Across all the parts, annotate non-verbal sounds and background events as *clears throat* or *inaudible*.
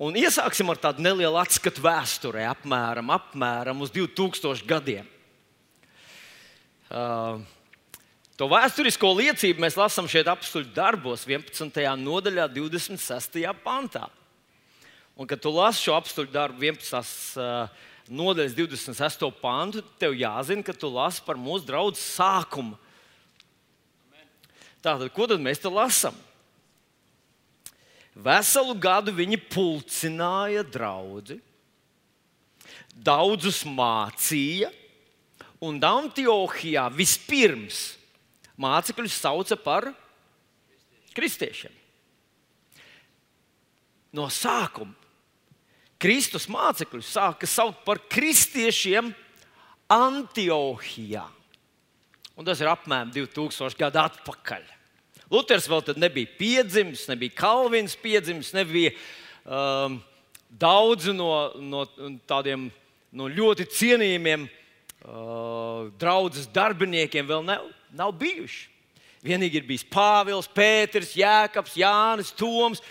Un iesāksim ar tādu nelielu atskatu vēsturē, apmēram, apmēram uz 2000 gadiem. Uh, to vēsturisko liecību mēs lasām šeit apstuļu darbos, 11. nodaļā, 26. pantā. Un, kad tu lasi šo apstuļu darbu, 11. Uh, nodaļas 26. pantu, tev jāzina, ka tu lasi par mūsu draugu sākumu. Tātad, ko tad mēs te lasām? Veselu gadu viņi pulcināja draugu, daudzus mācīja, un Antiohijā vispirms mācekļus sauca par kristiešiem. No sākuma Kristus mācekļus sāka saukt par kristiešiem Antiohijā. Un tas ir apmēram 2000 gadu atpakaļ. Luters vēl nebija piedzimis, nebija Kalvins piedzimis, nebija um, daudzi no, no tādiem no ļoti cienījamiem uh, draugus darbiniekiem vēl ne, nav bijuši. Vienīgi ir bijis Pāvils, Pēters, Jēkabs, Jānis, Toms,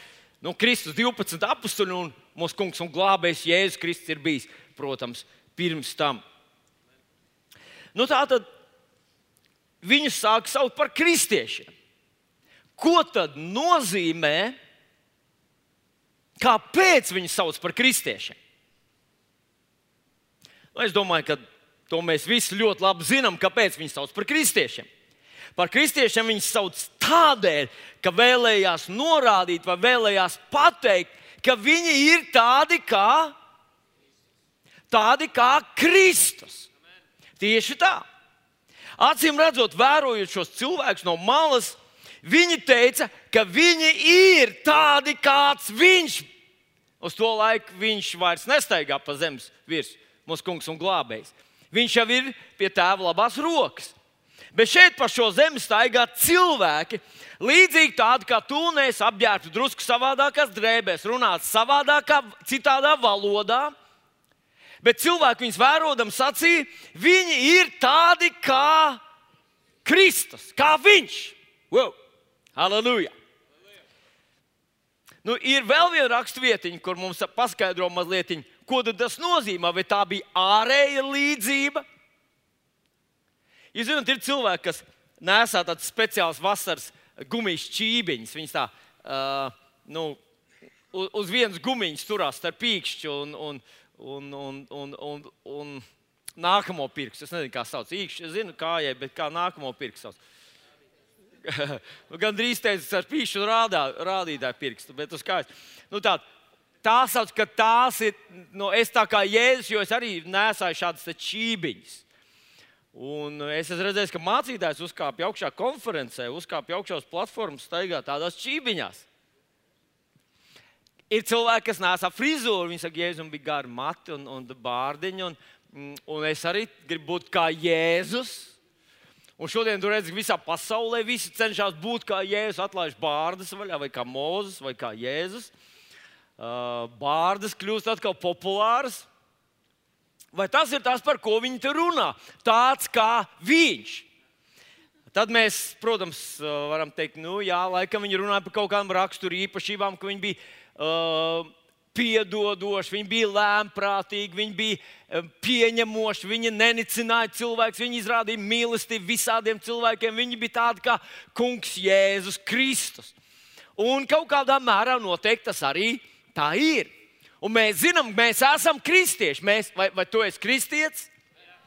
no Kristus 12 apstuļi un mūsu kungs un glābējs Jēzus Kristus ir bijis, protams, pirms tam. Nu, tā tad viņus sāk saukt par kristiešiem. Ko tad nozīmē, kāpēc viņi sauc par kristiešiem? Nu, es domāju, ka to mēs visi ļoti labi zinām, kāpēc viņi sauc par kristiešiem. Par kristiešiem viņi sauc tādēļ, ka vēlējās norādīt vai vēlējās pateikt, ka viņi ir tādi kā, tādi kā Kristus. Tieši tā. Acīm redzot, vērojot šos cilvēkus no malas, Viņi teica, ka viņi ir tādi, kāds viņš. Uz to laiku viņš vairs nestaigā pa zemes virsmu, mūsu kungs un glābējs. Viņš jau ir pie tēva labās rokas. Bet šeit pa šo zemi staigā cilvēki, līdzīgi tādi kā es, apģērbti drusku savādākās drēbēs, runāt savādākā, citādā valodā. Bet cilvēki viņus vērodam sacīja, viņi ir tādi kā Kristus, kā Viņš. Wow. Halleluja! Nu, ir vēl viena raksturvietiņa, kur mums paskaidro mazliet, ko tas nozīmē. Vai tā bija ārēja līdzība? Jūs zināt, ir cilvēki, kas nesā tādas speciālas vasaras gumijas čībiņas. Viņas tā, uh, nu, uz, uz vienas gumiņas turās starp pīkšķi un, un, un, un, un, un, un nākamo pirkstu. Es nezinu, kā sauc īkšķi, es zinu, kājai, bet kā nākamo pirkstu sauc. Nu, Gan drīz teicu, ar pīšu rādā, rādītāju pirkstu, bet uz kājas. Nu, tā, tā sauc, ka tās ir, nu, es tā kā jēzus, jo es arī nesāju šādas čībiņas. Un es esmu redzējis, ka mācītājs uzkāpa augšā konferencē, uzkāpa augšā uz platformas, staigā tādās čībiņās. Ir cilvēki, kas nesa frizūru, viņi saka, Jēzus bija gari mati un, un bārdiņi. Un, un es arī gribu būt kā Jēzus. Un šodien tur redzat, ka visā pasaulē visi cenšas būt kā Jēzus, atlaiž bārdas vaļā, vai kā Mozus, vai kā Jēzus. Uh, bārdas kļūst atkal populāras. Vai tas ir tas, par ko viņi te runā? Tāds kā viņš. Tad mēs, protams, uh, varam teikt, nu, jā, laikam viņi runāja par kaut kādām rakstura īpašībām, ka viņi bija uh, piedodoši, viņi bija lēmprātīgi, viņi bija pieņemoši, viņi nenicināja cilvēkus, viņi izrādīja mīlestību visādiem cilvēkiem. Viņi bija tādi kā Kungs Jēzus Kristus. Un kaut kādā mērā noteikti tas arī tā ir. Un mēs zinām, mēs esam kristieši. Mēs, vai, vai tu esi kristietis?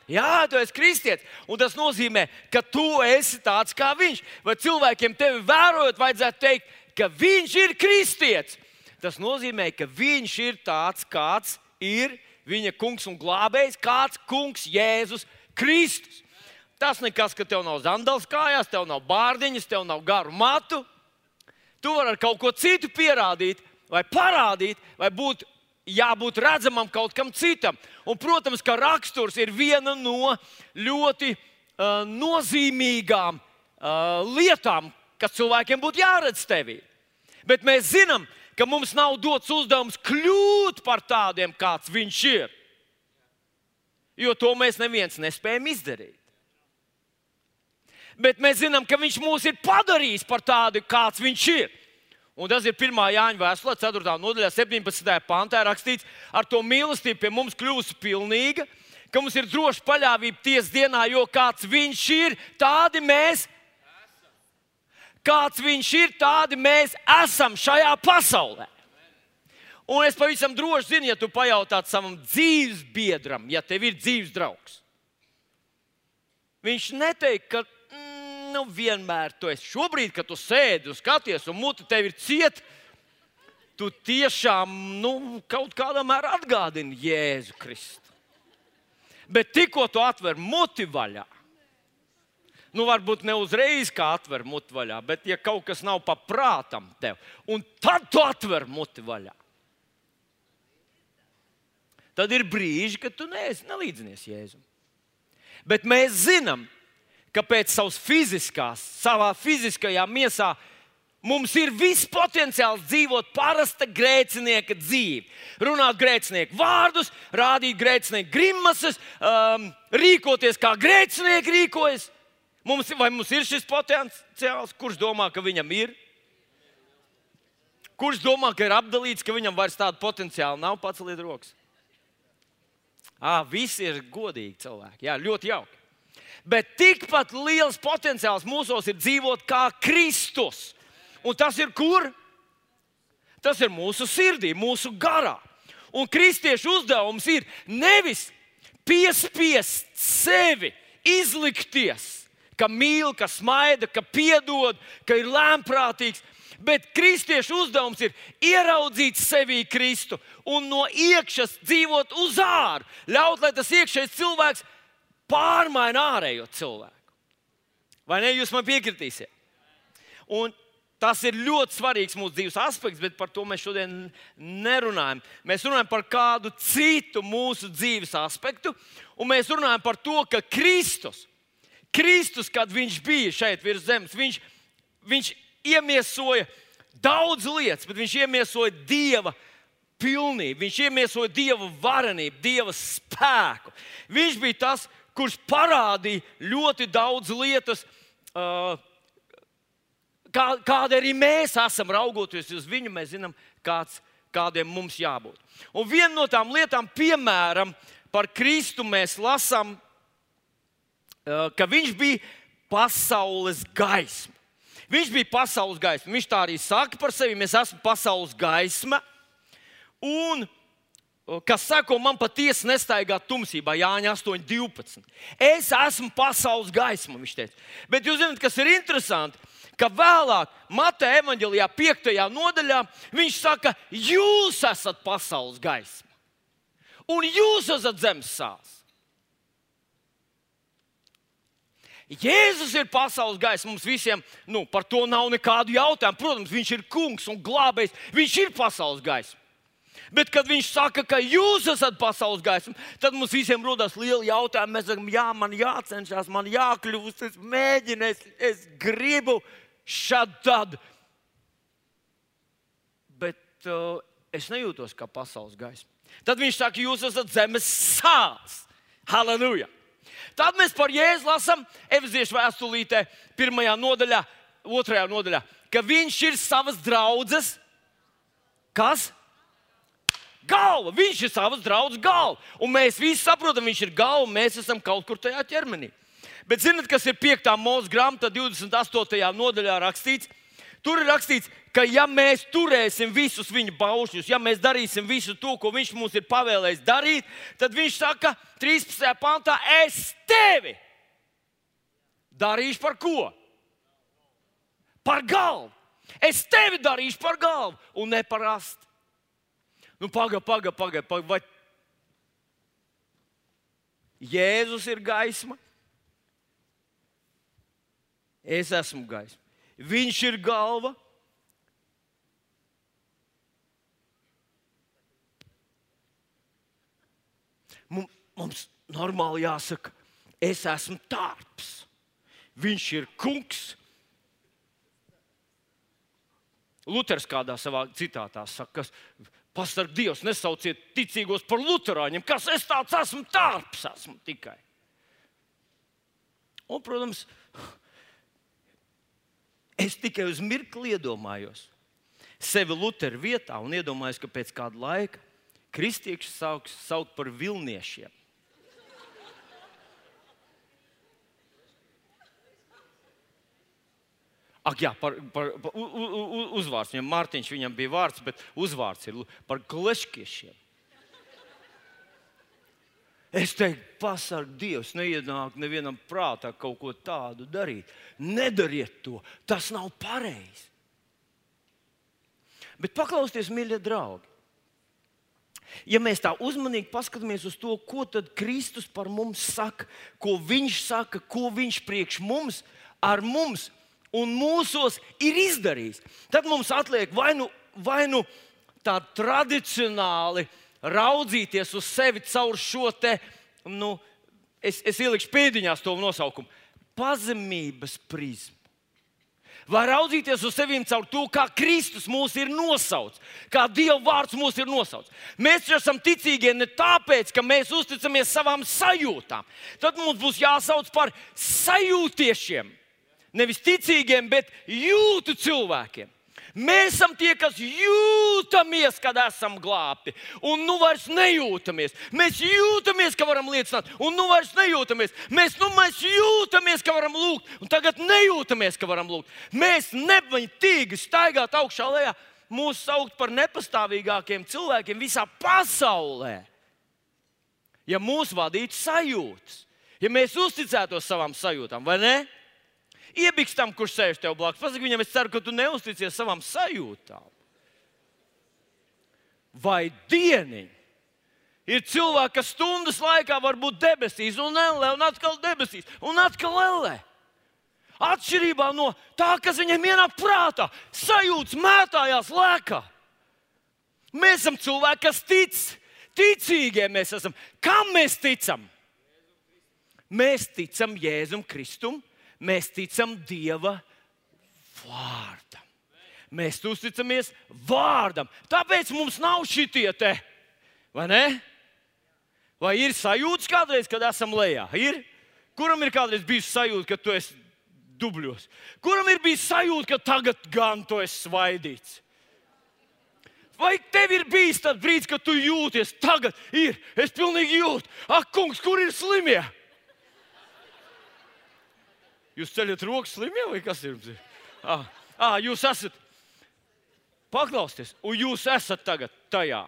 Jā, tu esi kristietis. Un tas nozīmē, ka tu esi tāds kā viņš. Vai cilvēkiem tevi vērojot, vajadzētu teikt, ka viņš ir kristietis. Tas nozīmē, ka viņš ir tāds, kāds ir viņa kungs un glābējs, kāds kungs Jēzus Kristus. Tas nekas, ka tev nav zandals kājās, tev nav bārdiņas, tev nav garu matu. Tu vari ar kaut ko citu pierādīt, vai parādīt, vai būt jābūt redzamam kaut kam citam. Un, protams, ka raksturs ir viena no ļoti uh, nozīmīgām uh, lietām, kas cilvēkiem būtu jāredz tevī. Bet mēs zinām, ka mums nav dots uzdevums kļūt par tādiem, kāds viņš ir. Jo to mēs neviens nespējam izdarīt. Bet mēs zinām, ka viņš mūs ir padarījis par tādu, kāds viņš ir. Un tas ir 1. Jāņa vēstulē, 4. nodaļā, 17. pantā rakstīts, ar to mīlestību pie mums kļūst pilnīga, ka mums ir droša paļāvība tiesas dienā, jo kāds viņš ir, tādi mēs kāds viņš ir, tādi mēs esam šajā pasaulē. Un es pavisam droši zinu, ja tu pajautātu savam dzīves biedram, ja tev ir dzīves draugs. Viņš neteiks, ka nu, vienmēr tu esi šobrīd, kad tu sēdi un skaties, un mute tev ir cieta. Tu tiešām nu, kaut kādā mērā atgādini Jēzu Kristu. Bet tikko tu atver muti vaļā, nu, varbūt ne uzreiz kā atver muti vaļā, bet ja kaut kas nav paprātam tev, un tad tu atver muti vaļā. Tad ir brīži, kad tu neesi nelīdzinies Jēzum. Bet mēs zinām, ka pēc savas fiziskās, savā fiziskajā miesā mums ir viss potenciāls dzīvot parasta grēcinieka dzīvi. Runāt grēcinieku vārdus, rādīt grēcinieku grimases, um, rīkoties kā grēcinieki rīkojas. Mums, vai mums ir šis potenciāls, kurš domā, ka viņam ir? Kurš domā, ka ir apdalīts, ka viņam vairs tādu potenciālu nav? Paceliet rokas. À, visi ir godīgi cilvēki. Jā, ļoti jauki. Bet tikpat liels potenciāls mūsos ir dzīvot kā Kristus. Un tas ir kur? Tas ir mūsu sirdī, mūsu garā. Un kristiešu uzdevums ir nevis piespiest sevi izlikties, ka mīl, ka smaida, ka piedod, ka ir lēmprātīgs. Bet kristiešu uzdevums ir ieraudzīt sevī Kristu un no iekšas dzīvot uz ārā. Ļaut, lai tas iekšējais cilvēks pārmaina ārējo cilvēku. Vai ne? Jūs man piekritīsiet. Un tas ir ļoti svarīgs mūsu dzīves aspekts, bet par to mēs šodien nerunājam. Mēs runājam par kādu citu mūsu dzīves aspektu, un mēs runājam par to, ka Kristus, Kristus kad viņš bija šeit virs zemes, viņš, viņš iemiesoja daudz lietas, bet viņš iemiesoja Dieva pilnību, viņš iemiesoja Dieva varenību, Dieva spēku. Viņš bija tas, kurš parādīja ļoti daudz lietas, uh, kā, kāda arī mēs esam raugoties uz viņu, mēs zinām, kāds, kādiem mums jābūt. Un viena no tām lietām, piemēram, par Kristu mēs lasām, ka viņš bija pasaules gaisma. Viņš bija pasaules gaisma. Viņš tā arī saka par sevi: Mēs esam pasaules gaisma. Un kas sako, man patiesi nestaigā tumsībā, Jāņa 8,12. Es esmu pasaules gaisma, viņš teica. Bet jūs zināt, kas ir interesanti? Ka vēlāk, Mateja evanģēlijā, 5. nodaļā, viņš saka, jūs esat pasaules gaisma. Un jūs esat zemes sāls. Jēzus ir pasaules gaisma. Mums visiem nu, par to nav nekādu jautājumu. Protams, viņš ir kungs un glābējs. Viņš ir pasaules gaisma. Bet, kad viņš saka, ka jūs esat pasaules gaisma, tad mums visiem rodas liela jautājuma. Mēs sakām, jā, man jācenšas, man jākļūst, es mēģinu, es, es gribu šādi tad. Bet uh, es nejūtos kā pasaules gaisma. Tad viņš saka, jūs esat zemes sāls. Halleluja! Tad mēs par Jēzu lasām Efeziešu vēstulītē, pirmajā nodaļā, otrajā nodaļā, ka viņš ir savas draudzes. Kas? galva. Viņš ir savas draudzes galva. Un mēs visi saprotam, viņš ir galva, mēs esam kaut kur tajā ķermenī. Bet zinot, kas ir 5. mūža grāmatā, 28. nodaļā rakstīts? Tur ir rakstīts, ka ja mēs turēsim visus viņa paušļus, ja mēs darīsim visu to, ko viņš mums ir pavēlējis darīt, tad viņš saka, 13. pantā, es tevi darīšu par ko? Par galvu. Es tevi darīšu par galvu un ne par astu. Nu, pagaidi, pagaidi, pagaidi. Paga, vai Jēzus ir gaisma? Es esmu gaisma. Viņš ir galva. Mums normāli jāsaka, es esmu tārps. Viņš ir kungs. Luters kādā savā citātā saka, ka Pastāv Dievs, nesauciet ticīgos par luterāņiem, kas es tāds esmu, tārps esmu tikai. Un, protams, es tikai uz mirkli iedomājos, sevi Lutera vietā un iedomājos, ka pēc kāda laika kristieši sauks saukt par vilniešiem. Ak, jā, par, par, par uzvārds. Viņam Mārtiņš viņam bija vārds, bet uzvārds ir par kleškiešiem. Es teiktu, pasarg Dievs, neienāk nevienam prātā kaut ko tādu darīt. Nedariet to, tas nav pareizi. Bet paklausieties, mīļie draugi. Ja mēs tā uzmanīgi paskatāmies uz to, ko Kristus par mums saka, ko Viņš saka, ko Viņš priekš mums, ar mums un mūsos ir izdarījis, tad mums atliek vai nu, vai nu tā tradicionāli raudzīties uz sevi caur šo te, nu, es, es ielikšu pēdiņās to nosaukumu, pazemības prizmu. Vai raudzīties uz sevi caur to, kā Kristus mūs ir nosaucis, kā Dieva vārds mūs ir nosaucis. Mēs esam ticīgie ne tāpēc, ka mēs uzticamies savām sajūtām. Tad mums būs jāsauc par sajūtiešiem. Nevis ticīgiem, bet jūtu cilvēkiem. Mēs esam tie, kas jūtamies, kad esam glābti, un nu vairs nejūtamies. Mēs jūtamies, ka varam liecināt, un nu vairs nejūtamies. Mēs, nu, mēs jūtamies, ka varam lūgt, un tagad nejūtamies, ka varam lūgt. Mēs nevainīgi staigāt augšā lejā, mūs saukt par nepastāvīgākiem cilvēkiem visā pasaulē. Ja mūs vadītu sajūtas, ja mēs uzticētos savām sajūtām, vai ne? Iebiks tam, kurš sēž tev blakus. Pasaki viņam, es ceru, ka tu neusticies savām sajūtām. Vai dieniņ? Ir cilvēki, kas stundas laikā var būt debesīs, un ellē, un atkal debesīs, un atkal ellē. Atšķirībā no tā, kas viņam ienāk prātā, sajūtas mētājās lēkā. Mēs esam cilvēki, kas tic, ticīgie mēs esam. Kam mēs ticam? Mēs ticam Jēzum Kristum, mēs ticam Dieva vārdam. Mēs uzticamies vārdam. Tāpēc mums nav šitie te, vai ne? Vai ir sajūta kādreiz, kad esam lejā? Ir? Kuram ir kādreiz bijusi sajūta, ka tu esi dubļos? Kuram ir bijis sajūta, ka tagad gan tu esi svaidīts? Vai tev ir bijis tāds brīdis, kad tu jūties, tagad ir, es pilnīgi jūtu, ak, kungs, kur ir slimie? Jūs ceļat rokas slimiem vai kas ir? Ah, ah, jūs esat. Paklausieties, un jūs esat tagad tajā.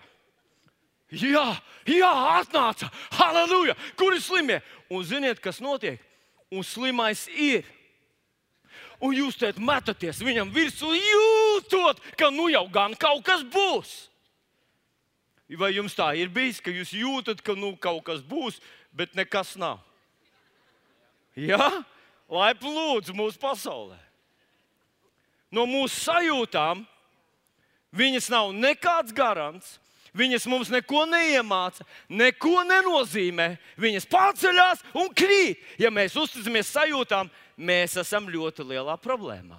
Jā, jā, atnāca! Halleluja! Kur ir slimie? Un ziniet, kas notiek? Un slimais ir. Un jūs te metaties viņam virsū, jūtot, ka nu jau gan kaut kas būs. Vai jums tā ir bijis, ka jūs jūtat, ka nu kaut kas būs, bet nekas nav? Jā, lai plūdz mūsu pasaulē. No mūsu sajūtām viņas nav nekāds garants. Viņas mums neko neiemāca, neko nenozīmē. Viņas pārceļās un krīt. Ja mēs uzticamies sajūtām, mēs esam ļoti lielā problēmā.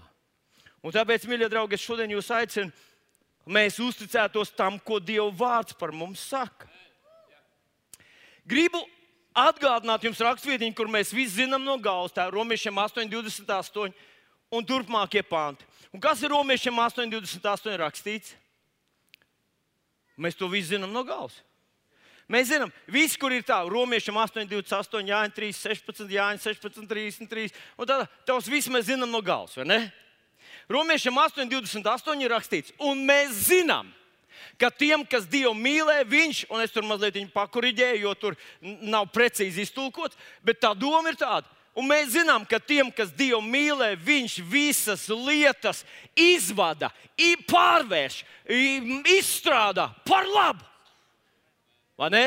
Un tāpēc, mīļie draugi, es šodien jūs aicinu, mēs uzticētos tam, ko Dieva vārds par mums saka. Gribu atgādināt jums rakstvietiņu, kur mēs visi zinām no galvas, tā ir Romiešiem 8,28 un turpmākie panti. Un kas ir Romiešiem 8,28 rakstīts? Mēs to visi zinām no galvas. Mēs zinām, visi, kur ir tā, Romiešiem 8, 28, Jāņa 3, 16, Jāņa 16, 33. Un tā, tos visus mēs zinām no galvas, vai ne? Romiešiem 8, 28 ir rakstīts, un mēs zinām, ka tiem, kas Dievu mīlē, viņš, un es tur mazliet pakuriģēju, jo tur nav precīzi iztulkots, bet tā doma ir tāda. Un mēs zinām, ka tiem, kas Dievu mīlē, Viņš visas lietas izvada, pārvērš, izstrādā par labu. Vai ne?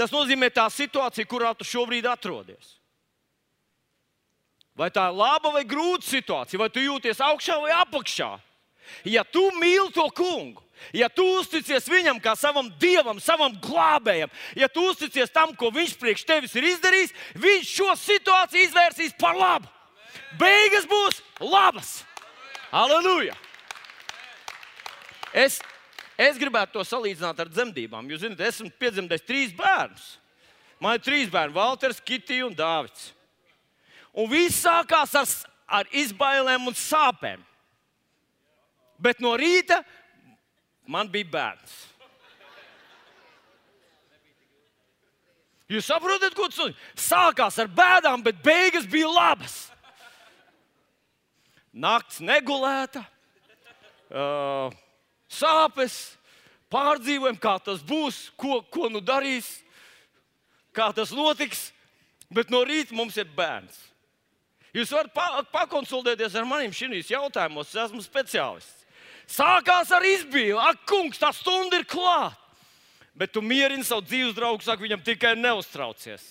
Tas nozīmē tā situācija, kurā tu šobrīd atrodies. Vai tā ir laba vai grūta situācija, vai tu jūties augšā vai apakšā? Ja tu mīli to kungu, Ja tu uzticies viņam kā savam dievam, savam glābējam, ja tu uzticies tam, ko viņš priekš tevis ir izdarījis, viņš šo situāciju izvērsīs par labu. Beigas būs labas. Aleluja! Es, es gribētu to salīdzināt ar dzemdībām. Jūs zināt, esmu piedzemdējis trīs bērnus. Man ir trīs bērni, Walters, Kitija un Dārvids. Un viss sākās ar, ar izbailēm un sāpēm. Bet no rīta man bija bērns. Jūs saprotat, ko tas? Sākās ar bēdām, bet beigas bija labas. Nakts negulēta, uh, sāpes, pārdzīvojam, kā tas būs, ko, ko nu darīs, kā tas notiks. Bet no rīta mums ir bērns. Jūs varat pa pakonsultēties ar maniem šajos jautājumos, es esmu speciālists. Sākās ar izbīli, ak, kungs, tā stunda ir klāta. Bet tu mierini savu dzīves draugu, saka viņam tikai neuztraucies.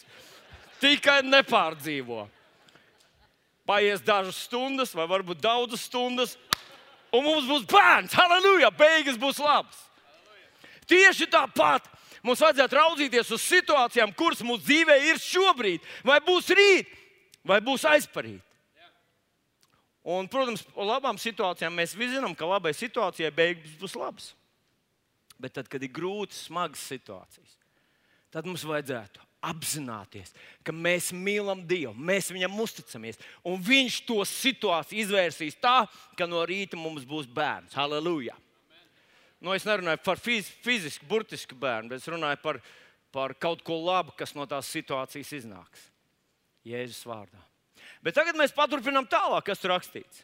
Tikai nepārdzīvo. Paies dažas stundas, vai varbūt daudzas stundas, un mums būs bērns. Halleluja! Beigas būs labas. Tieši tāpat mums vajadzētu raudzīties uz situācijām, kuras mūsu dzīvē ir šobrīd, vai būs rīt, vai būs aizparīt. Un, protams, labām situācijām mēs visi zinām, ka labai situācijai beigas būs labas. Bet tad, kad ir grūtas, smagas situācijas, tad mums vajadzētu apzināties, ka mēs mīlam Dievu, mēs viņam uzticamies, un Viņš to situāciju izvērsīs tā, ka no rīta mums būs bērns. Halleluja! Nu, es nerunāju par fiz, fizisku, burtisku bērnu, bet es runāju par, par kaut ko labu, kas no tās situācijas iznāks. Jēzus vārdā. Bet tagad mēs paturpinām tālāk, kas tur rakstīts.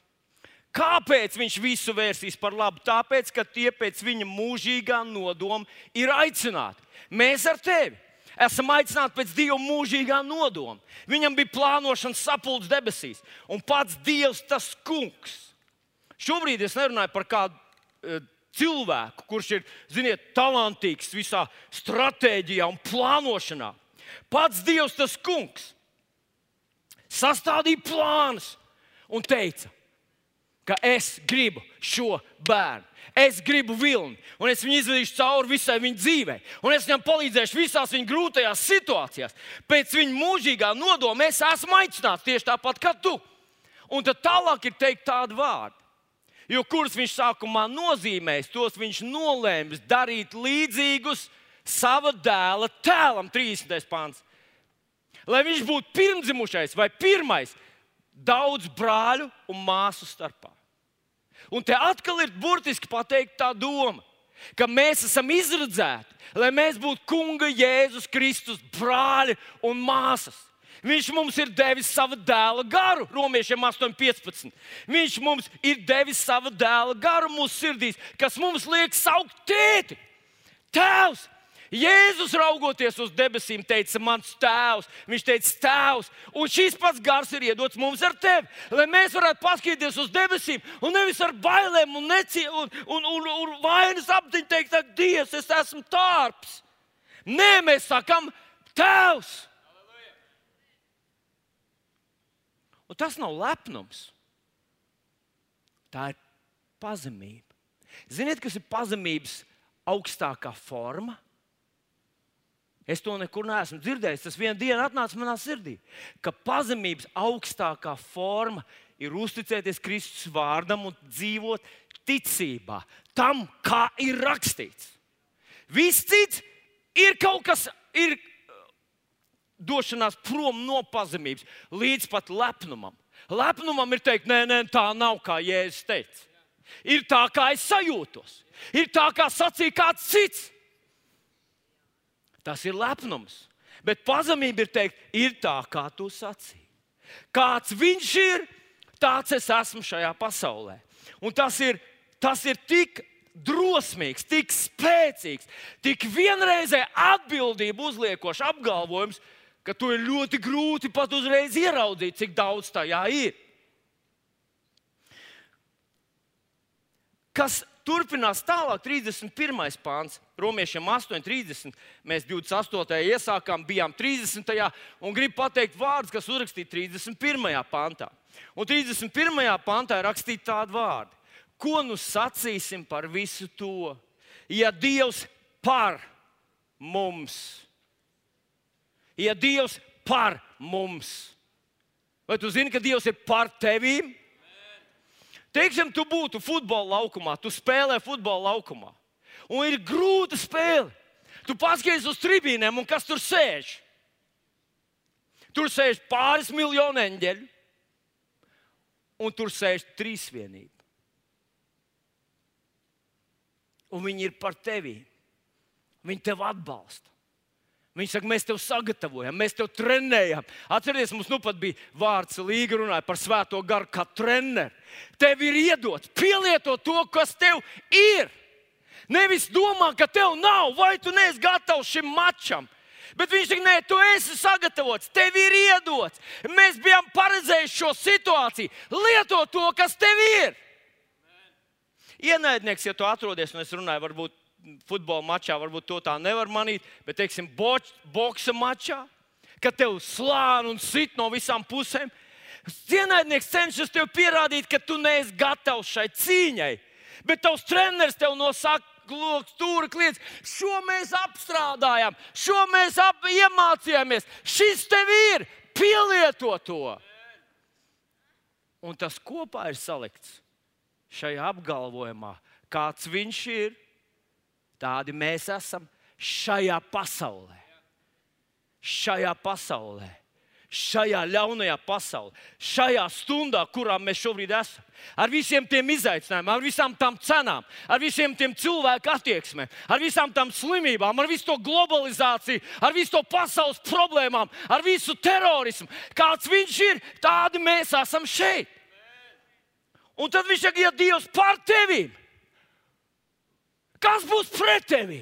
Kāpēc viņš visu vērsīs par labu? Tāpēc, ka tie pēc viņa mūžīgā nodoma ir aicināti. Mēs ar tevi esam aicināti pēc Dieva mūžīgā nodoma. Viņam bija plānošanas sapulcs debesīs, un pats Dievs tas kungs. Šobrīd es nerunāju par kādu uh, cilvēku, kurš ir, ziniet, talantīgs visā stratēģijā un plānošanā. Pats Dievs tas kungs sastādīja plānus un teica, ka es gribu šo bērnu. Es gribu vilni, un es viņu izvedīšu cauri visai viņa dzīvei. Un es viņam palīdzēšu visās viņa grūtajās situācijās. Pēc viņa mūžīgā nodoma es esmu aicināts tieši tāpat kā tu. Un tad tālāk ir teikt tādu vārdu. Jo kurus viņš sākumā nozīmēs, tos viņš nolēms darīt līdzīgus sava dēla tēlam, 30. pāns. Lai viņš būtu pirmdzimušais vai pirmais daudz brāļu un māsu starpā. Un te atkal ir burtiski pateikt tā doma, ka mēs esam izredzēti, lai mēs būtu Kunga Jēzus Kristus brāļi un māsas. Viņš mums ir devis savu dēla garu, Romiešiem 8,15. Viņš mums ir devis savu dēla garu mūsu sirdīs, kas mums liek saukt tēti. Tēvs, Jēzus raugoties uz debesīm, teica, mans tēvs, viņš teica, tēvs, un šis pats gars ir iedots mums ar tevi, lai mēs varētu paskatīties uz debesīm un nevis ar bailēm un, necie, un, un, un, un vainas apziņu teikt, ak, Dievs, es esmu tārps. Nē, mēs sakam, tēvs. Un tas nav lepnums. Tā ir pazemība. Ziniet, kas ir pazemības augstākā forma? Es to nekur neesmu dzirdējis. Tas vienā dienā atnāca manā sirdī, ka pazemības augstākā forma ir uzticēties Kristus vārdam un dzīvot ticībā tam, kā ir rakstīts. Viss cits ir kaut kas, ir uh, došanās prom no pazemības līdz pat lepnumam. Lepnumam ir teikt, nē, nē, tā nav kā Jēzus teica. Ir tā, kā es sajūtos, ir tā, kā sacīja kāds cits. Tas ir lepnums. Bet pazemība ir teikt, ir tā, kā tu sacīji. Kāds viņš ir, tāds es esmu šajā pasaulē. Un tas ir, tas ir tik drosmīgs, tik spēcīgs, tik vienreizē atbildību uzliekošs apgalvojums, ka to ir ļoti grūti pat uzreiz ieraudzīt, cik daudz tajā ir. Kas turpinās tālāk, 31. pāns, Romiešiem 8,30. Mēs 28. iesākām, bijām 30. un gribu pateikt vārdus, kas uzrakstīti 31. pāntā. Un 31. pāntā ir rakstīti tādi vārdi: Ko nu sacīsim par visu to, ja Dievs par mums? Ja Dievs par mums, vai tu zini, ka Dievs ir par tevīm? Teiksim, tu būtu futbola laukumā, tu spēlē futbola laukumā. Un ir grūta spēle. Tu paskaties uz tribīnēm, un kas tur sēž? Tur sēž pāris miljonu eņģeļu, un tur sēž trīsvienība. un viņi ir par tevi. Viņi tev atbalsta. Viņi saka, mēs tev sagatavojam, mēs tev trenējam. Atcerieties, mums nu pat bija vārds Līga runāja par svēto garu kā treneru. Tev ir iedots, pielieto to, kas tev ir. Nevis domā, ka tev nav, vai tu neesi gatavs šim mačam. Bet viņš saka, nē, tu esi sagatavots, tev ir iedots. Mēs bijām paredzējuši šo situāciju. Lieto to, kas tev ir. Ienaidnieks, ja tu atrodies, un es runāju, varbūt futbola mačā, varbūt to tā nevar manīt, bet, teiksim, boč, boksa mačā, kad tev slāņi un sit no visām pusēm. Ienaidnieks cenšas tev pierādīt, ka tu neesi gatavs šai cīņai. Bet tavs treneris tev nosaka, loks, stūra kliedz. Šo mēs apstrādājām, šo mēs ap iemācījāmies. Šis tev ir, pielieto to. Un tas kopā ir salikts šajā apgalvojumā, kāds viņš ir, tādi mēs esam šajā pasaulē. Šajā pasaulē šajā ļaunajā pasaulē, šajā stundā, kurā mēs šobrīd esam. Ar visiem tiem izaicinājumiem, ar visām tām cenām, ar visiem tiem cilvēku attieksmēm, ar visām tām slimībām, ar visu to globalizāciju, ar visu to pasaules problēmām, ar visu terorismu. Kāds viņš ir, tādi mēs esam šeit. Un tad viņš saka, ja Dievs par tevi, kas būs pret tevi?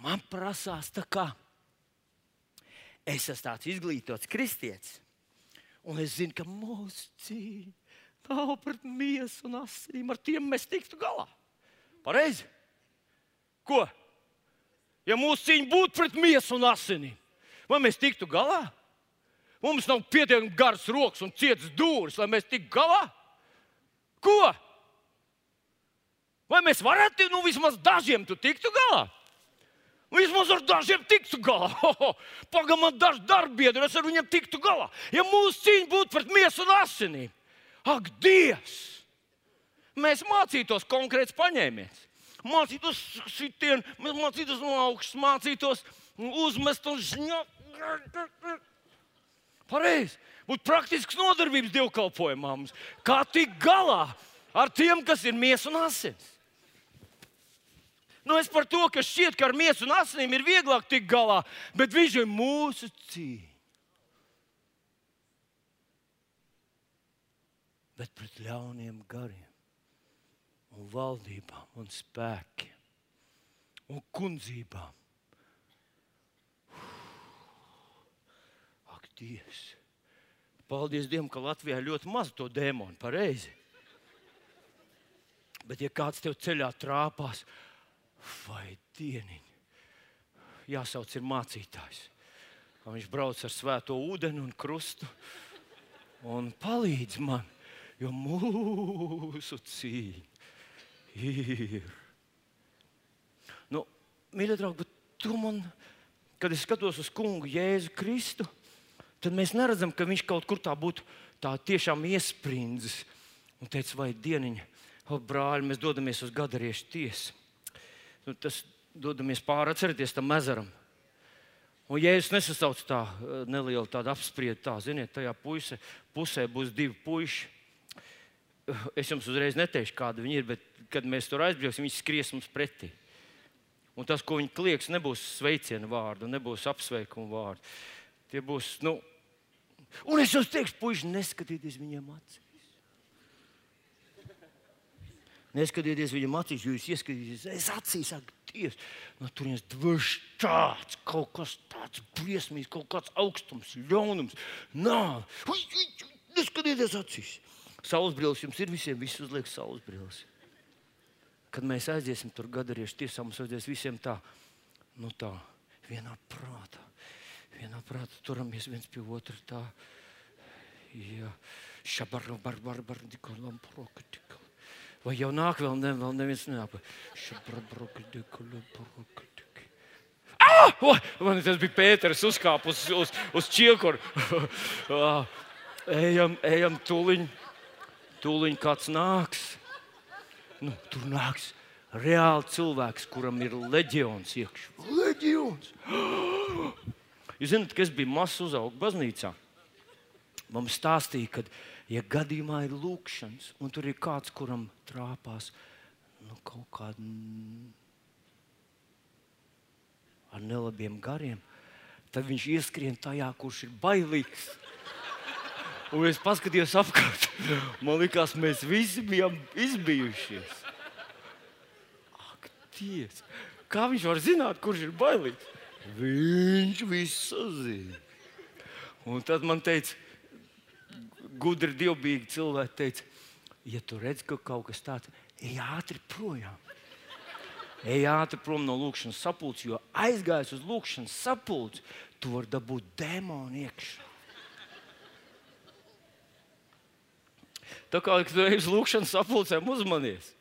Man prasās tā kā es esmu tāds izglītots kristietis. Un es zinu, ka mūsu cīņa nav pret miesu un asinīm. Ar tiem mēs tiktu galā. Pareizi? Ko? Ja mūsu cīņa būtu pret miesu un asinīm, vai mēs tiktu galā? Mums nav pietiekami garas rokas un cietas dūris, lai mēs tiktu galā. Ko? Vai mēs varētu, nu, vismaz dažiem tu tiktu galā? Vismaz ar dažiem tiktu galā. *laughs* Pagaidām, man daži darbiedri, es ar viņiem tiktu galā. Ja mūsu cīņa būtu pret miesu un asinīm, ak, Dievs! Mēs mācītos konkrēts paņēmiens. Mācītos sitienu, mēs mācītos no augšas, mācītos uzmest un žņot. Pareizi. Būtu praktisks nodarbības dievkalpojumā mums. Kā tikt galā ar tiem, kas ir miesa un asins? Nu, es par to, ka šķiet, ka ar miesu un asinīm ir vieglāk tikt galā, bet viņš ir mūsu cīņa. Bet pret ļauniem gariem, un valdībām, un spēkiem un kundzībām. Ak, Dievs! Paldies Dievam, ka Latvijā ļoti maz to dēmonu, pareizi. Bet, ja kāds tev ceļā trāpās, tad vai dieniņ. Jāsauc ir mācītājs. Viņš brauc ar svēto ūdeni un krustu un palīdz man, jo mūsu cīņa ir. Nu, Mīļie draugi, tu man, kad es skatos uz kungu Jēzu Kristu, tad mēs neredzam, ka viņš kaut kur tā būtu tā tiešām iesprindzis un teica, vai dieniņa, o brāļi, mēs dodamies uz gadariešu tiesu nu, tas dodamies pāri, atcerieties tam ezeram. Un, ja es nesasaucu tā eh, nelielu tādu apspriedu, tā, ziniet, tajā puise, pusē būs divi puiši. Es jums uzreiz neteikšu, kāda viņi ir, bet, kad mēs tur aizbrauksim, viņi skries mums pretī. Un tas, ko viņi kliedz, nebūs sveicienu vārdu, nebūs apsveikumu vārdu. Tie būs, nu, un es jums teikšu, puiši, neskatieties viņiem acīs. Neskatieties viņam acīs, jūs ieskatieties, es acīs saku, Dievs, no turienes dvērs tāds, kaut kas tāds briesmīgs, kaut kāds augstums, ļaunums, nāve. Neskatieties acīs. Saules brilles jums ir visiem, visi uzliek saules brilles. Kad mēs aiziesim tur gadariešu tiesā, mums vajadzēs visiem tā, nu tā, vienā prātā. Vienā prātā turamies viens pie otra tā. Jā, šabarra, barbar, barbar, dikolam, prokatika. Vai jau nāk, vēl, ne, vēl neviens nenāk. Ah! Oh, man tas bija Pēters, uzkāpa uz, uz, uz čiekuru. *laughs* Ah, ejam, ejam, tūliņ, tūliņ kāds nāks. Nu, tur nāks reāli cilvēks, kuram ir leģions iekšā. Leģions! *gasps* Jūs zināt, kas bija mazs uzaugs baznīcā? Mums stāstīja, ka ja gadījumā ir lūkšanas, un tur ir kāds, kuram trāpās nu, kaut kāda ar nelabiem gariem, tad viņš ieskrien tajā, kurš ir bailīgs. Un es paskatījos apkārt. Man liekas, mēs visi bijām izbijušies. Ak, Dievs! Kā viņš var zināt, kurš ir bailīgs? Viņš visu zina. Un tad man teica, gudri, dievbijīgi cilvēki teica, ja tu redz, ka kaut kas tāds ej ātri projām. Ej ātri prom no lūkšanas sapulces, jo aizgājis uz lūkšanas sapulci, tu vari dabūt dēmonu iekšā. Tā kā tu ej uz lūkšanas sapulcēm, uzmanies.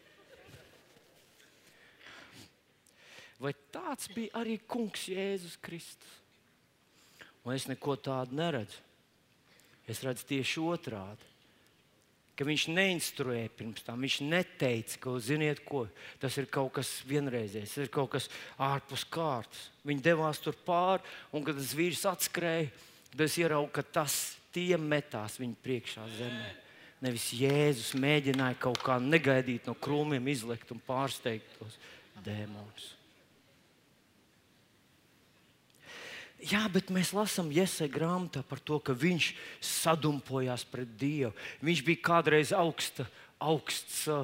Vai tāds bija arī Kungs Jēzus Kristus? Un es neko tādu neredzu. Es redzu tieši otrādi. Ka viņš neinstruēja pirms tam. Viņš neteica, ka, ziniet, ko, tas ir kaut kas vienreizējs, tas ir kaut kas ārpus kārtas. Viņi devās tur pāri, un kad tas vīrs atskrēja, tad es ieraugu, ka tas tie metās viņa priekšā zemē. Nevis Jēzus mēģināja kaut kā negaidīt no krūmiem, izlekt un pārsteigt tos dēmonus. Jā, bet mēs lasām Iesai grāmatā par to, ka viņš sadumpojās pret Dievu. Viņš bija kādreiz augsta, augsts uh,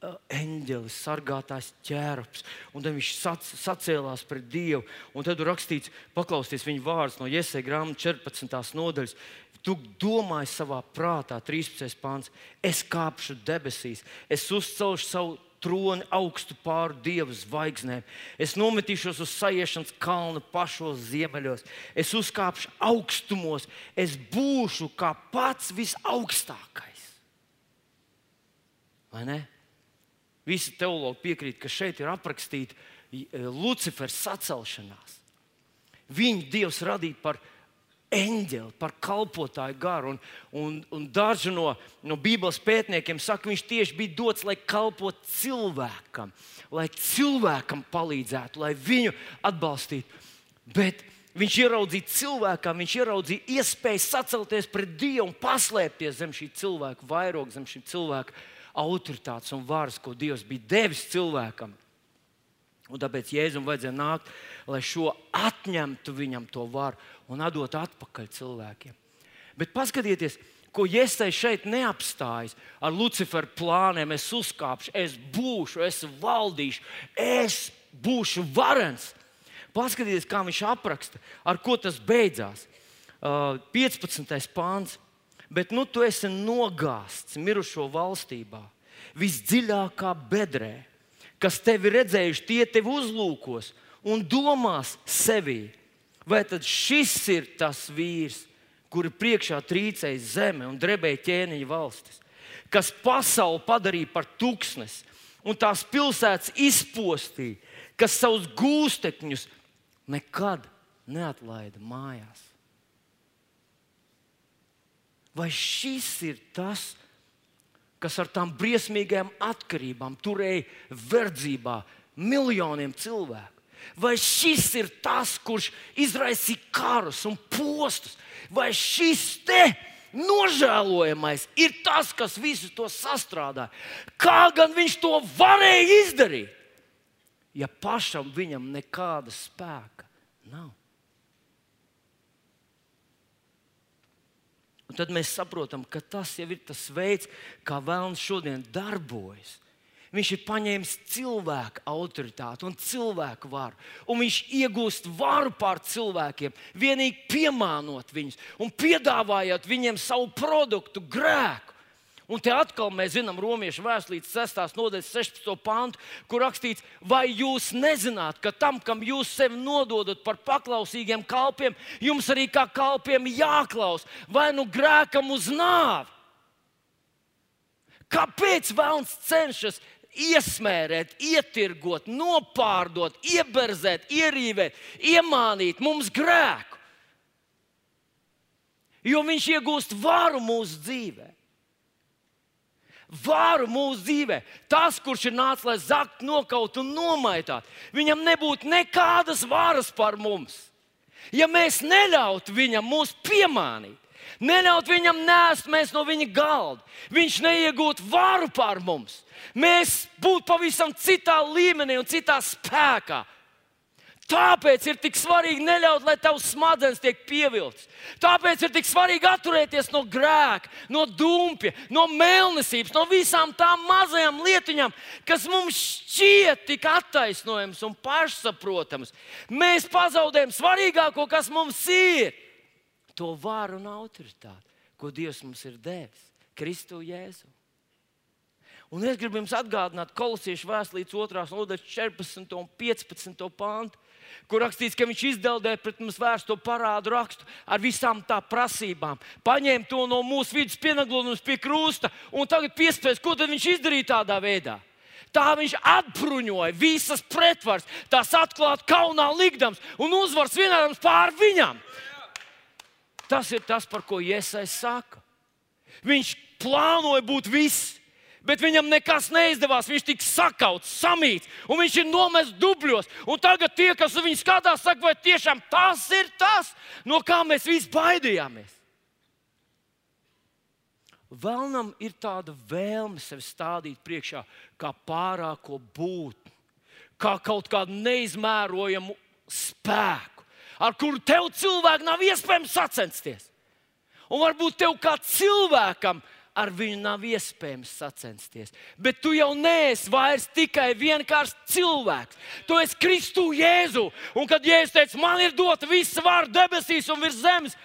uh, eņģelis, sargātājs ķērps, un tad viņš sac, sacēlās pret Dievu. Un tad ir rakstīts, paklausieties viņa vārdus no Iesai grāmatas 14. nodaļas. Tu domāji savā prātā, 13. pāns, es kāpšu debesīs, es uzcelšu savu troni augstu pāri dievu zvaigznēm. Es nometīšos uz sajiešanas kalnu pašos ziemeļos. Es uzkāpšu augstumos, es būšu kā pats visaugstākais. Vai ne? Visi teologi piekrīt, ka šeit ir aprakstīta e, Lucifera sacelšanās. Viņu Dievs radīja par eņģeli, par kalpotāju garu. Un, un, un daži no, no Bībeles pētniekiem saka, ka viņš tieši bija dots, lai kalpotu cilvēkam, lai cilvēkam palīdzētu, lai viņu atbalstītu. Bet viņš ieraudzīja cilvēkam, viņš ieraudzīja iespēju sacelties pret Dievu un paslēpties zem šī cilvēka vairoga, zem šī cilvēka autoritātes un varas, ko Dievs bija devis cilvēkam. Un tāpēc Jēzum vajadzēja nākt, lai šo atņemtu viņam to varu un atdot atpakaļ cilvēkiem. Bet paskatieties, ko Jēzus šeit neapstājas ar Luciferu plāniem. Es uzkāpšu, es būšu, es valdīšu, es būšu varens. Paskatieties, kā viņš apraksta, ar ko tas beidzās. Uh, 15. pāns. Bet nu tu esi nogāzts mirušo valstībā, visdziļākā bedrē, kas tevi redzējuši, tie tevi uzlūkos un domās sevi Vai tad šis ir tas vīrs, kuri priekšā trīcēja zeme un drebēja ķēniņa valstis, kas pasauli padarīja par tūkstnesi un tās pilsētas izpostīja, kas savus gūstekņus nekad neatlaida mājās? Vai šis ir tas, kas ar tām briesmīgām atkarībām turēja verdzībā miljoniem cilvēku? Vai šis ir tas, kurš izraisīja karus un postus, vai šis te nožēlojamais ir tas, kas visu to sastrādāja? Kā gan viņš to varēja izdarīt, ja pašam viņam nekāda spēka nav? Un tad mēs saprotam, ka tas jau ir tas veids, kā vēlams šodien darbojas. Viņš ir paņēmis cilvēku autoritāti un cilvēku varu. Un viņš iegūst varu pār cilvēkiem, vienīgi piemānot viņus un piedāvājot viņiem savu produktu, grēku. Un te atkal mēs zinām, Romas vēstures 6. nodaļas 16. pantu, kur rakstīts, vai jūs nezināt, ka tam, kam jūs sevi nododat par paklausīgiem kalpiem, jums arī kā kalpiem jāklaus, vai nu grēkam uz nāvi? Kāpēc Vēlns cenšas iesmērēt, ietirgot, nopārdot, ieberzēt, ierīvēt, iemānīt mums grēku. Jo viņš iegūst varu mūsu dzīvē. Vāru mūsu dzīvē. Tas, kurš ir nācis, lai zakt, nokaut un nomaitātu, viņam nebūtu nekādas varas par mums. Ja mēs neļautu viņam mūs piemānīt, Neļaut viņam nēst mēs no viņa galda. Viņš neiegūtu varu pār mums. Mēs būtu pavisam citā līmenī un citā spēkā. Tāpēc ir tik svarīgi neļaut, lai tavs smadzenes tiek pievilktas. Tāpēc ir tik svarīgi atturēties no grēka, no dumpja, no mēlnesības, no visām tām mazajām lietiņām, kas mums šķiet tik attaisnojamas un pašsaprotamas. Mēs pazaudējam svarīgāko, kas mums ir - to varu un autoritāti, ko Dievs mums ir devis Kristu Jēzu. Un es gribu jums atgādināt, kolosiešu vēstulītes 2. nodaļas 14. un 15. pāntu kur rakstīts, ka viņš izdeldē pret mums vērsto parādu rakstu ar visām tā prasībām. Paņēma to no mūsu vidus, pieneglūnus pie krusta un tagad piespēs, ko tad viņš izdarīja tādā veidā. Tā viņš atbruņoja visas pretvaras, tās atklāti kaunā likdams un uzvaras vienādams pār viņam. Tas ir tas, par ko Iesai saka. Viņš plānoja būt viss bet viņam nekas neizdevās. Viņš tika sakauts, samīts, un viņš ir nomests dubļos. Un tagad tie, kas viņu skatās, saka, vai tiešām tas ir tas, no kā mēs visi baidījāmies. Vēlnam ir tāda vēlme sevi stādīt priekšā kā pārāko būtni, kā kaut kādu neizmērojamu spēku, ar kuru tev cilvēku nav iespējams sacensties. Un varbūt tev kā cilvēkam ar viņu nav iespējams sacensties. Bet tu jau neesi vairs tikai vienkārši cilvēks. Tu esi Kristu Jēzu. Un kad Jēzus teica, man ir dota visa vārda debesīs un virs zemes,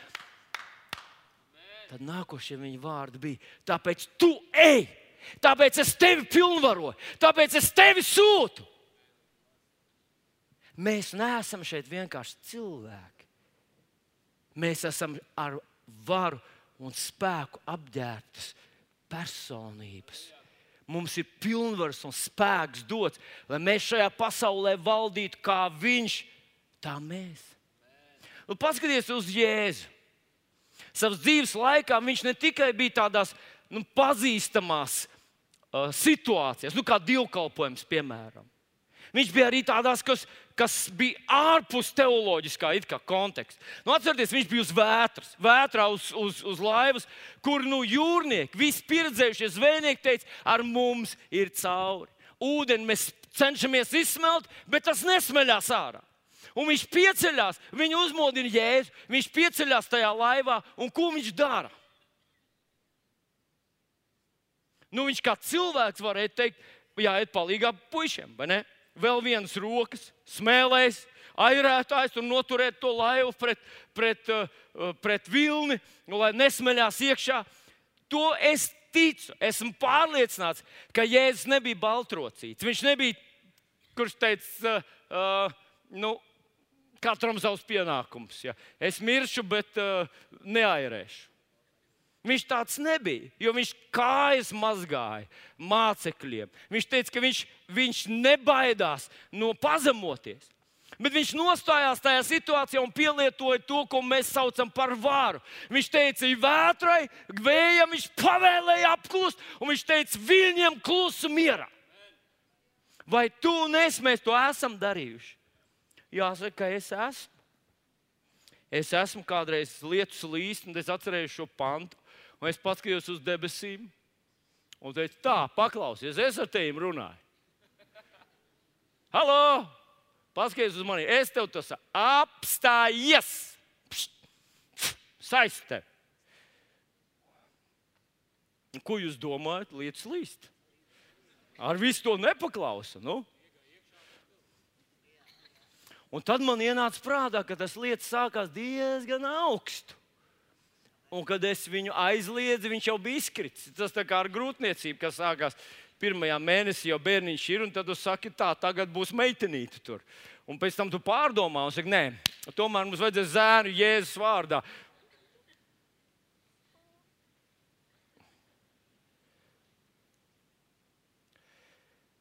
tad nākošie viņa vārdi bija: Tāpēc tu ej, tāpēc es tevi pilnvaroju, tāpēc es tevi sūtu. Mēs neesam šeit vienkārši cilvēki. Mēs esam ar varu un spēku apģērbtas personības. Mums ir pilnvars un spēks dots, lai mēs šajā pasaulē valdītu kā Viņš, tā mēs. Nu, paskatieties uz Jēzu. Savas dzīves laikā viņš ne tikai bija tādās nu, pazīstamās uh, situācijās, nu, kā dievkalpojums, piemēram. Viņš bija arī tādās, kas, kas bija ārpus teoloģiskā konteksta. Nu, atcerieties, viņš bija uz vētras, vētrā uz, uz, uz laivas, kur nu, jūrnieki, visi pieredzējušie zvejnieki teica, ar mums ir cauri. Ūdeni mēs cenšamies izsmelt, bet tas nesmeļās ārā. Un viņš pieceļās, viņu uzmodina jēzu, viņš pieceļās tajā laivā, un ko viņš dara? Nu, viņš kā cilvēks varētu teikt, jāiet palīdzīgā puišiem, vai ne? Vēl vienas rokas, smēlēs, airētājs un noturēt to laivu pret, pret, uh, pret vilni, lai nesmeļās iekšā. To es ticu, esmu pārliecināts, ka Jēzus nebija baltrocīts. Viņš nebija, kurš teica, uh, nu, katram savs pienākums. Ja. Es miršu, bet uh, neairēšu. Viņš tāds nebija, jo viņš kājas mazgāja mācekļiem. Viņš teica, ka viņš, viņš nebaidās no pazemoties. Bet viņš nostājās tajā situācijā un pielietoja to, ko mēs saucam par vāru. Viņš teica, vētrai, vējam, viņš pavēlēja apklust, un viņš teica, viņiem klusu mierā. Vai tu un es to esam darījuši? Jāsaka, ka es esmu. Es esmu kādreiz lietus līst, un es atcerējos šo pantu. Un es paskatījos uz debesīm un teicu, tā, paklausies, es ar tevi runāju. Halo! Paskaties uz mani, es tev tas apstājies! Saistē! Ko jūs domājat? Lietas līst. Ar visu to nepaklausa. Nu? Un tad man ienāca prātā, ka tas lietas sākās diezgan augstu. Un kad es viņu aizliedzu, viņš jau bija izkritis. Tas tā kā ar grūtniecību, kas sākās pirmajā mēnesī, jau bērniņš ir, tad tu saki, tā, tagad būs meitenīte tur. Un pēc tam tu pārdomā un saki, nē, tomēr mums vajadzēs zēnu Jēzus vārdā.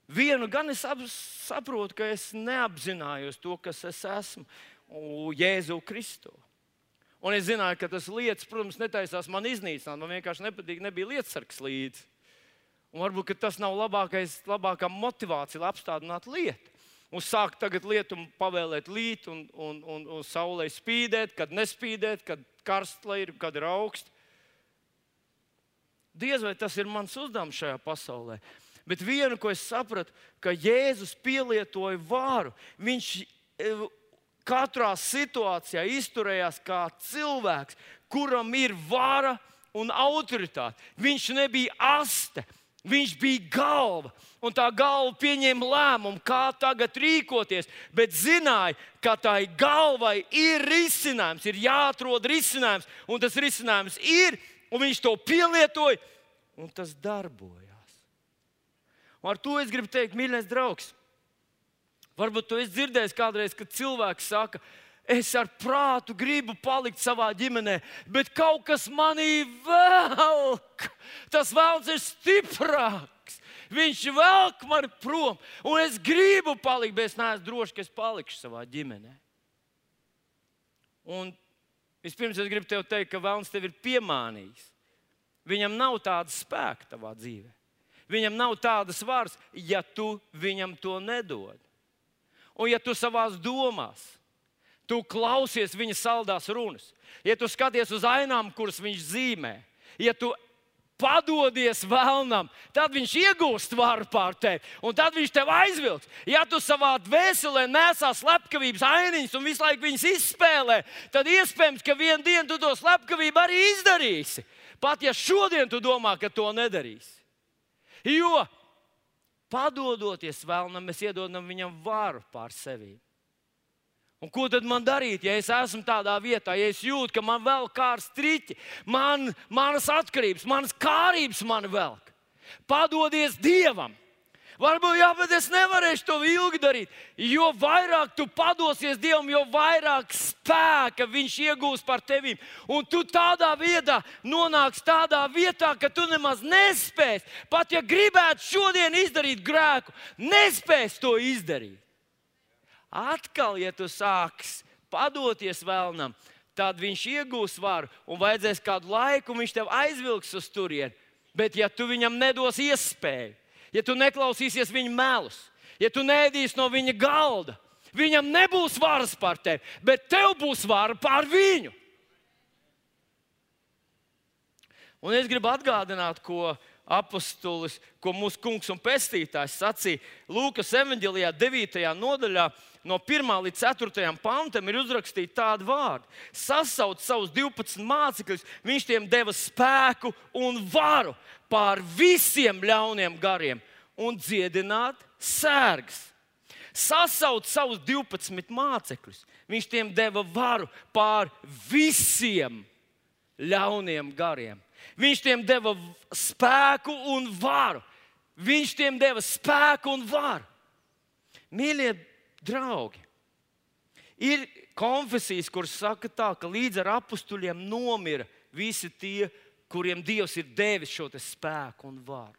Vienu gan es saprotu, ka es neapzinājos to, kas es esmu Jēzu Kristu. Un es zināju, ka tas lietas, protams, netaisās man iznīcināt. Man vienkārši nepatīk, nebija lietasargs līdzi. Un varbūt tas nav labākais, labākā motivācija, lai apstādinātu lietu. un sāk tagad lietu pavēlēt līt, un, un, un, un saulē spīdēt, kad nespīdēt, kad karsts ir, kad ir augsts. Diez vai tas ir mans uzdevums šajā pasaulē. Bet vienu, ko es sapratu, ka Jēzus pielietoja vāru. Viņš e, katrā situācijā izturējās kā cilvēks, kuram ir vara un autoritāte. Viņš nebija aste, viņš bija galva. Un tā galva pieņēma lēmumu, kā tagad rīkoties, bet zināja, ka tai galvai ir risinājums, ir jāatrod risinājums, un tas risinājums ir, un viņš to pielietoja, un tas darbojas. Un ar to es gribu teikt, mīļais draugs, varbūt tu esi dzirdējis kādreiz, kad cilvēks saka, es ar prātu gribu palikt savā ģimenē, bet kaut kas manī velk. Tas vēlns ir stiprāks. Viņš velk mani prom, un es gribu palikt, bet es neesmu drošs, ka es palikšu savā ģimenē. Un vispirms es gribu te teikt, ka vēlns tevi ir piemānījis. Viņam nav tāda spēka tavā dzīvē. Viņam nav tādas varas, ja tu viņam to nedod. Un ja tu savā domās, tu klausies viņa saldās runas, ja tu skaties uz ainām, kuras viņš zīmē, ja tu padodies vēlnam, tad viņš iegūst varu pār tevi, un tad viņš tev aizvilks. Ja tu savā dvēselē nesā slepkavības ainiņas un visu laiku viņas izspēlē, tad iespējams, ka vienā dienā tu to slepkavību arī izdarīsi. Pat ja šodien tu domā, ka to nedarīsi. Jo padodoties vēlnam, mēs iedodam viņam varu pār sevi. Un ko tad man darīt, ja es esmu tādā vietā, ja es jūtu, ka man vēl kārs triķi, man, manas atkarības, manas kārības man velk? Padodies Dievam! Varbūt, jā, bet es nevarēšu to ilgi darīt. Jo vairāk tu padosies Dievam, jo vairāk spēka Viņš iegūs par tevi. Un tu tādā vietā nonāksi tādā vietā, ka tu nemaz nespēsi. Pat ja gribētu šodien izdarīt grēku, nespēsi to izdarīt. Atkal, ja tu sāksi padoties vēlnam, tad viņš iegūs varu un vajadzēs kādu laiku, un viņš tev aizvilks uz turieni. Bet, ja tu viņam nedos iespēju, ja tu neklausīsies viņa melus, ja tu nēdīsi no viņa galda, viņam nebūs varas pār tevi, bet tev būs vara pār viņu. Un es gribu atgādināt, ko apustulis, ko mūsu kungs un pestītājs sacīja Lūkas evanģēlijā, 9. nodaļā, no 1 līdz 4 pantam, ir uzrakstīti tādi vārdi. Sasauc savus 12 mācekļus, viņš tiem deva spēku un varu pār visiem ļauniem gariem un dziedināt sērgas. Sasauc savus 12 mācekļus. Viņš tiem deva varu pār visiem ļauniem gariem. Viņš tiem deva spēku un varu. Viņš tiem deva spēku un varu. Mīļie draugi, ir konfesijas, kuras saka tā, ka līdz ar apstuļiem nomira visi tie, kuriem Dievs ir devis šo spēku un varu.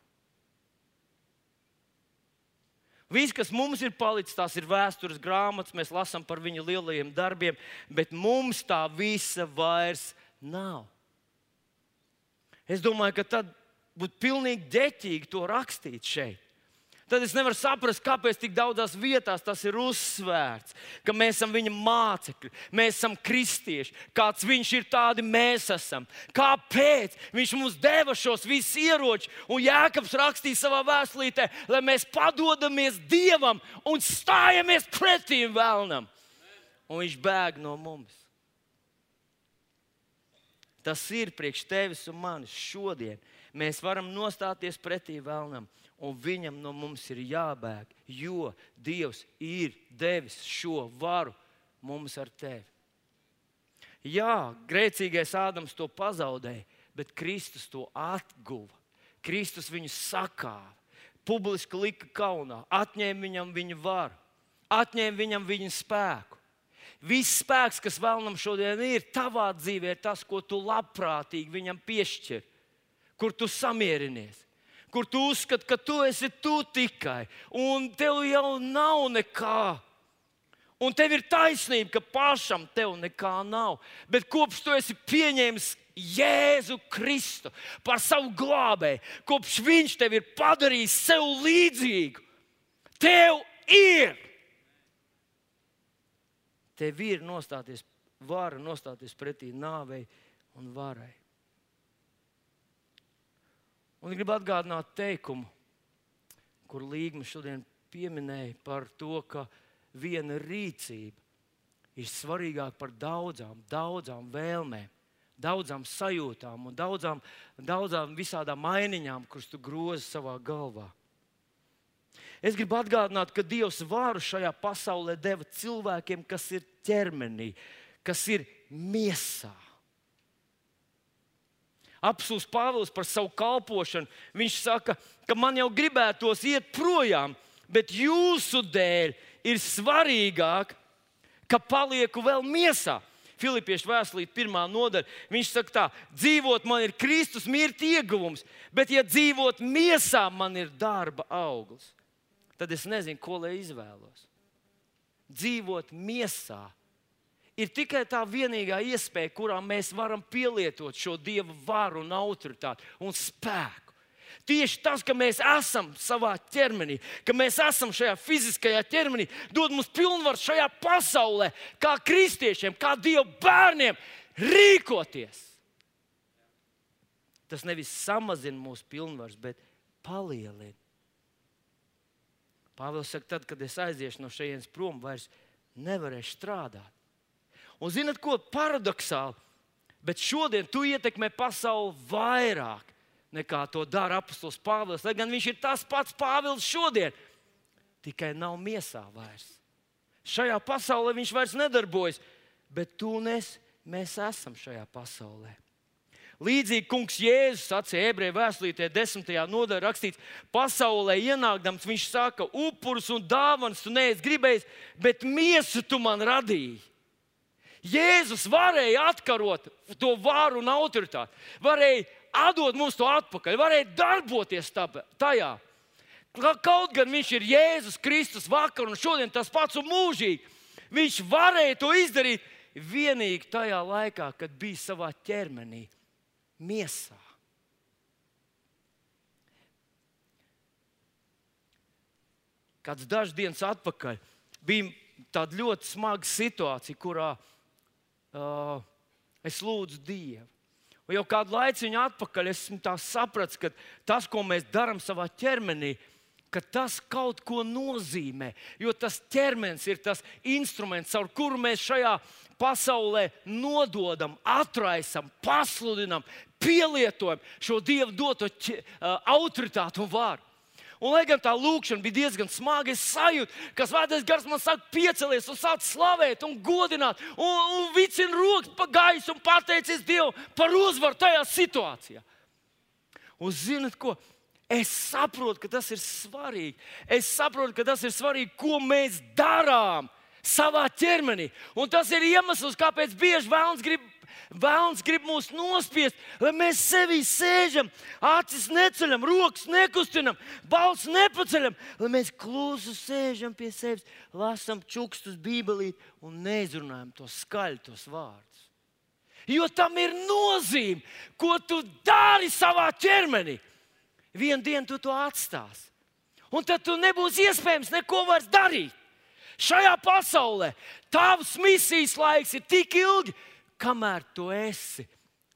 Viss, kas mums ir palicis, tās ir vēstures grāmatas, mēs lasām par viņa lielajiem darbiem, bet mums tā visa vairs nav. Es domāju, ka tad būtu pilnīgi ģeķīgi to rakstīt šeit tad es nevaru saprast, kāpēc tik daudzās vietās tas ir uzsvērts. Ka mēs esam viņa mācekļi, mēs esam kristieši, kāds viņš ir, tādi mēs esam. Kāpēc viņš mums deva šos visus ieročus? Un Jēkabs rakstīja savā vēstulītē, lai mēs padodamies Dievam un stājamies pretī vēlnam. Un viņš bēg no mums. Tas ir priekš tevis un manis šodien. Mēs varam nostāties pretī vēlnam un viņam no mums ir jābēg, jo Dievs ir devis šo varu mums ar tevi. Jā, grēcīgais Ādams to pazaudēja, bet Kristus to atguva. Kristus viņu sakāva, publiski lika kaunā, atņēma viņam viņa varu, atņēma viņam viņa spēku. Viss spēks, kas vēlnam šodien ir, tavā dzīvē, ir tas, ko tu labprātīgi viņam piešķir, kur tu samierinies kur tu uzskati, ka tu esi tu tikai, un tev jau nav nekā. Un tev ir taisnība, ka pašam tev nekā nav. Bet kopš tu esi pieņēmis Jēzu Kristu par savu glābēju, kopš Viņš tev ir padarījis sev līdzīgu, tev ir Tev ir nostāties, vara nostāties pretī nāvei un varai. Un gribu atgādināt teikumu, kur Līguma šodien pieminēja par to, ka viena rīcība ir svarīgāka par daudzām, daudzām vēlmēm, daudzām sajūtām un daudzām, daudzām visādām mainiņām, kuras tu grozi savā galvā. Es gribu atgādināt, ka Dievs vāru šajā pasaulē deva cilvēkiem, kas ir ķermenī, kas ir miesā. Apsūs Pāvils par savu kalpošanu. Viņš saka, ka man jau gribētos iet projām, bet jūsu dēļ ir svarīgāk, ka palieku vēl miesā. Filipiešu vēstulīte, pirmā nodaļa. Viņš saka, tā, dzīvot man ir Kristus, mirt ieguvums, bet, ja dzīvot miesā, man ir darba auglis, tad es nezinu, ko lai izvēlos. Dzīvot miesā ir tikai tā vienīgā iespēja, kurā mēs varam pielietot šo dievu varu un autoritāti un spēku. Tieši tas, ka mēs esam savā ķermenī, ka mēs esam šajā fiziskajā ķermenī, dod mums pilnvaru šajā pasaulē, kā kristiešiem, kā dievu bērniem, rīkoties. Tas nevis samazina mūsu pilnvaru, bet palielina. Pāvils saka, tad, kad es aiziešu no šejienes prom, vairs nevarēšu strādāt. Un zinat, ko paradoxāli? Bet šodien tu ietekmē pasauli vairāk nekā to dara apustulis Pāvils. Lai gan viņš ir tas pats Pāvils šodien, tikai nav miesā vairs. Šajā pasaulē viņš vairs nedarbojas, bet tu un es, mēs esam šajā pasaulē. Līdzīgi kungs Jēzus sacīja ebreju vēstulītē, 10. nodaļā rakstīts, pasaulē ienākdams, viņš saka, upurus un dāvanas tu neesi gribējis, bet miesu tu man radīji. Jēzus varēja atkarot to varu un autoritāti, varēja atdot mums to atpakaļ, varēja darboties tajā. Kaut gan viņš ir Jēzus Kristus vakar un šodien tas pats un mūžīgi, viņš varēja to izdarīt vienīgi tajā laikā, kad bija savā ķermenī, miesā. Kāds dažs dienas atpakaļ bija tāda ļoti smaga situācija, kurā uh, es lūdzu Dievu. Un jau kādu laiku atpakaļ esmu sapratis, ka tas, ko mēs darām savā ķermenī, ka tas kaut ko nozīmē. Jo tas ķermenis ir tas instruments, ar kuru mēs šajā pasaulē nododam, atraisam, pasludinam, pielietojam šo dievu doto autoritāti un vārdu. Un, lai gan tā lūkšana bija diezgan smaga, es sajūtu, ka svētais gars man saka, piecelies un sāc slavēt un godināt, un, un vicina rokas pa gaisu un pateicies Dievam par uzvaru tajā situācijā. Un zinat, ko? Es saprotu, ka tas ir svarīgi. Es saprotu, ka tas ir svarīgi, ko mēs darām savā ķermenī. Un tas ir iemesls, kāpēc bieži vēlams grib Vēlns grib mūs nospiest, lai mēs sevī sēžam, acis neceļam, rokas nekustinam, balss nepaceļam, lai mēs klusu sēžam pie sevis, lasām čukstus Bībelī un neizrunājam to skaļu, tos vārdus. Jo tam ir nozīme, ko tu dari savā ķermenī. Vienu dienu tu to atstāsi. Un tad tu nebūs iespējams neko vairs darīt. Šajā pasaulē tavs misijas laiks ir tik ilgs, kamēr tu esi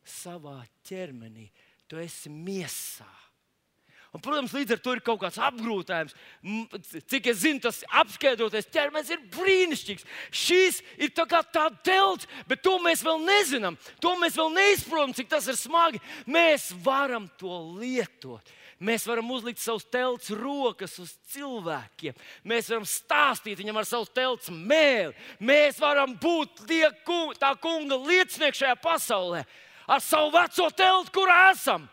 savā ķermenī, tu esi miesā. Un, protams, līdz ar to ir kaut kāds apgrūtinājums. Cik es zinu, tas apskaidrotais ķermenis ir brīnišķīgs. Šis ir tā kā tāds telts, bet to mēs vēl nezinām. To mēs vēl neizprotam, cik tas ir smagi. Mēs varam to lietot. Mēs varam uzlikt savus telts rokas uz cilvēkiem. Mēs varam stāstīt viņam ar savu telts mēli. Mēs varam būt tie, tā kunga liecinieki šajā pasaulē ar savu veco teltu, kurā esam.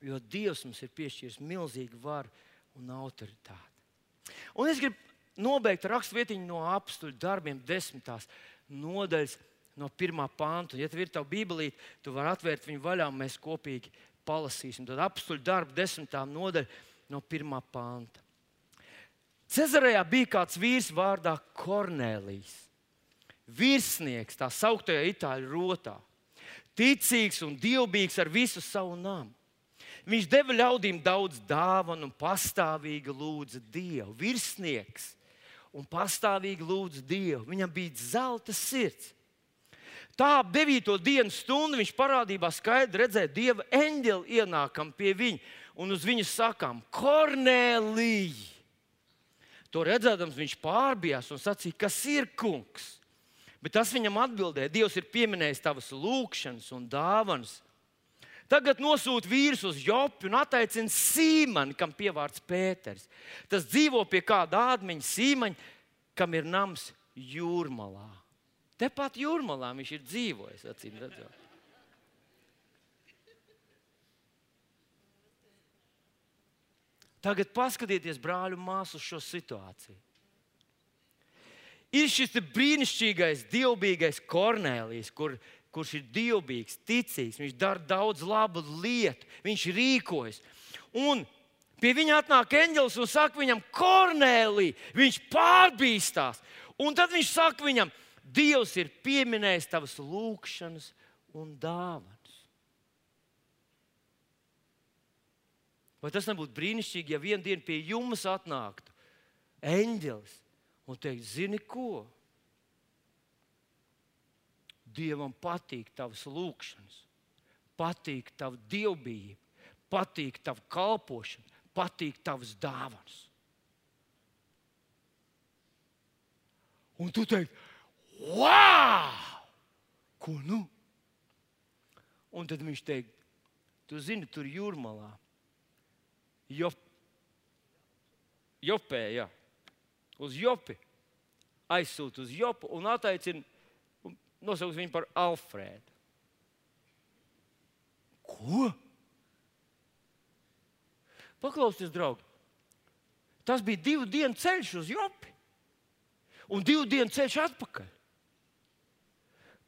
Jo Dievs mums ir piešķīris milzīgu varu un autoritāti. Un es gribu nobeigt raksturvietiņu no apstuļu darbiem, desmitās nodaļas, no pirmā panta. Ja tev ir tā bībelīte, tu vari atvērt viņu vaļā un mēs kopīgi palasīsim. Tad apstuļu darbu desmitā nodaļa no pirmā panta. Cezarejā bija kāds vīrs vārdā Kornelijs. Virsnieks, tā sauktajā itāļu rotā. Ticīgs un dievbijīgs ar visu savu namu. Viņš deva ļaudīm daudz dāvanu un pastāvīgi lūdza Dievu. Virsnieks un pastāvīgi lūdza Dievu. Viņam bija zelta sirds. Tā 9. dienas stundu viņš parādībā skaidri redzēja dieva eņģeli ienākam pie viņa un uz viņu sakām: Kornelija! To redzēdams, viņš pārbijās un sacīja, kas ir kungs. Bet tas viņam atbildēja: Dievs ir pieminējis tavas lūgšanas un dāvanas. Tagad nosūta vīrs uz Jopu un attaicina Sīmanu, kam pievārds Pēters. Tas dzīvo pie kāda ādmeņa Sīmaņa, kam ir nams jūrmalā. Tepat jūrmalā viņš ir dzīvojis, acīm redzot. Tagad paskatieties, brāļi māsas, uz šo situāciju. Ir šis brīnišķīgais, dievbijīgais Kornelijs, kur, kurš ir dievbijīgs, ticīgs, viņš dara daudz labu lietu, viņš rīkojas. Un pie viņa atnāk eņģelis un saka viņam, Kornelī, viņš pārbīstās. Un tad viņš saka viņam, Dievs ir pieminējis tavas lūgšanas un dāvanas. Vai tas nebūtu brīnišķīgi, ja vienā dienā pie jums atnāktu eņģelis un teikt, zini ko? Dievam patīk tavas lūgšanas, patīk tava dievbijība, patīk tava kalpošana, patīk tavas dāvanas. Un tu teiksi, wow! Ko nu? Un tad viņš teiks, tu zini, tur jūrmalā Jop, Jopē, jā, uz Jopi. Aizsūta uz Jopu un attaicina, nosauc viņu par Alfrēdu. Ko? Paklausieties, draugi. Tas bija divu dienu ceļš uz Jopi un divu dienu ceļš atpakaļ.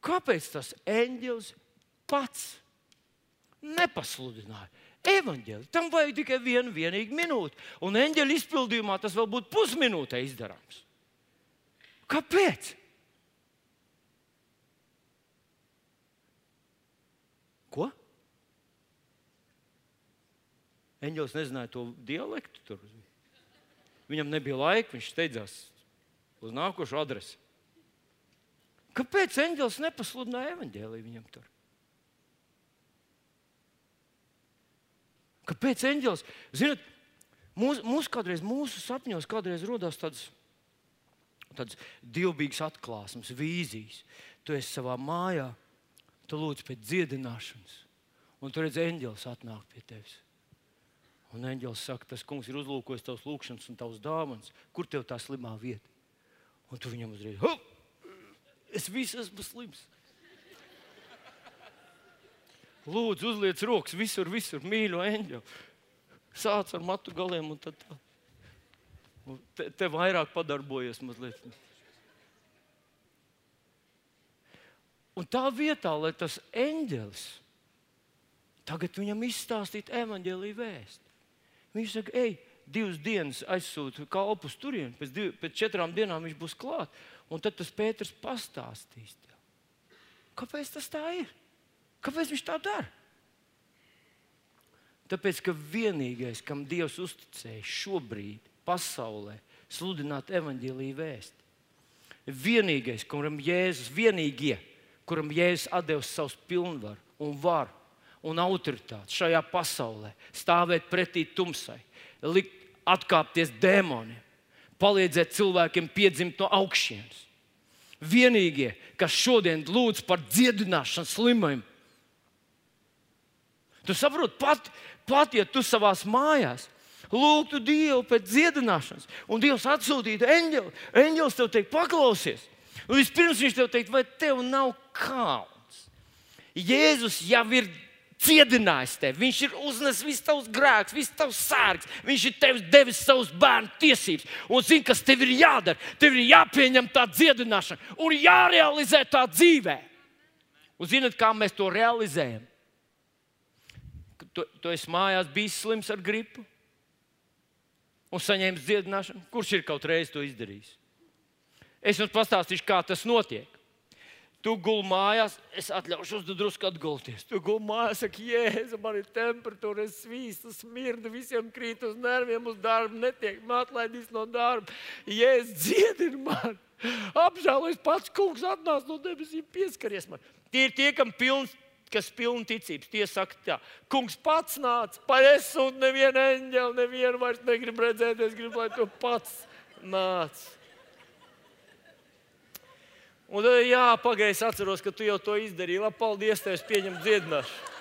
Kāpēc tas eņģelis pats nepasludināja? evaņģēli. Tam vajag tikai vienu vienīgu minūti. Un eņģeļa izpildījumā tas vēl būtu pusminūtē izdarāms. Kāpēc? Ko? Eņģelis nezināja to dialektu. Tur. Viņam nebija laika, viņš steidzās uz nākošo adresi. Kāpēc eņģelis nepasludināja evaņģēliju viņam tur? Kāpēc eņģelis? Ziniet, mūs, mūs kādreiz, mūsu sapņos kādreiz rodas tādas, tādas dievbijīgas atklāsmes, vīzijas. Tu esi savā mājā, tu lūdz pēc dziedināšanas, un tur redz eņģelis atnāk pie tevis. Un eņģelis saka, tas kungs ir uzlūkojis tavas lūgšanas un tavas dāvanas. Kur tev tā slimā vieta? Un tu viņam uzreiz, es visu esmu slims. Lūdzu, uzliec rokas visur, visur mīļo eņģeli. Sāc ar matu galiem un tad tā. Un te, te vairāk padarbojies mazliet. Un tā vietā, lai tas eņģelis tagad viņam izstāstītu evaņģēlīju vēstu. Viņš saka, ej, divas dienas aizsūtu kalpus turien, pēc, div, pēc četrām dienām viņš būs klāt. Un tad tas Pēters pastāstīs. Tev. Kāpēc tas tā ir? Kāpēc viņš tā dara? Tāpēc, ka vienīgais, kam Dievs uzticēja šobrīd pasaulē, sludināt evaņģēlīju vēstu, vienīgais, kuram Jēzus, vienīgie, kuram Jēzus devis savus pilnvaru un varu un autoritāti šajā pasaulē, stāvēt pretī tumsai, likt atkāpties dēmoniem, palīdzēt cilvēkiem piedzimt no augšas. Vienīgie, kas šodien lūdz par dziedināšanu slimajiem, Tu saproti, pat, pat ja tu savā mājās lūgtu Dievu pēc dziedināšanas, un Dievs atsūtītu eņģeli, eņģelis tev teikt, paklausies. Un vispirms viņš tev teikt, vai tev nav kauns? Jēzus jau ir dziedinājis tevi. Viņš ir uznesis visus tavus grēkus, visus tavus sērgus. Viņš ir tev devis savus bērnu tiesības. Un zini, kas tev ir jādara? Tev ir jāpieņem tā dziedināšana un jārealizē tā dzīvē. Un zinot, kā mēs to realizējam? tu, tu esi mājās bijis slims ar gripu un saņēmis dziedināšanu. Kurš ir kaut reiz to izdarījis? Es jums pastāstīšu, kā tas notiek. Tu gulēji mājās, es atļaušos drusku atgulties. Tu gulēji mājās, saka, jēzu, man ir temperatūra, es svīstu, smirdu, visiem krīt uz nerviem, uz darbu netiek, man atlaidīs no darba. Jēzus dziedini man! Apžēlojies pats, kungs atnāca no debesīm, pieskaries man. Tie ir tie, kam pilns kas ir pilni ticības. Tie saka, tā, kungs pats nāca, sūta nevienu eņģeli, nevienu vairs negrib redzēt, es gribu, lai tu pats nāc. Un tad, jā, pagaidi, es atceros, ka tu jau to izdarīji. Labi, paldies, tev, es pieņemu dziedināšanu.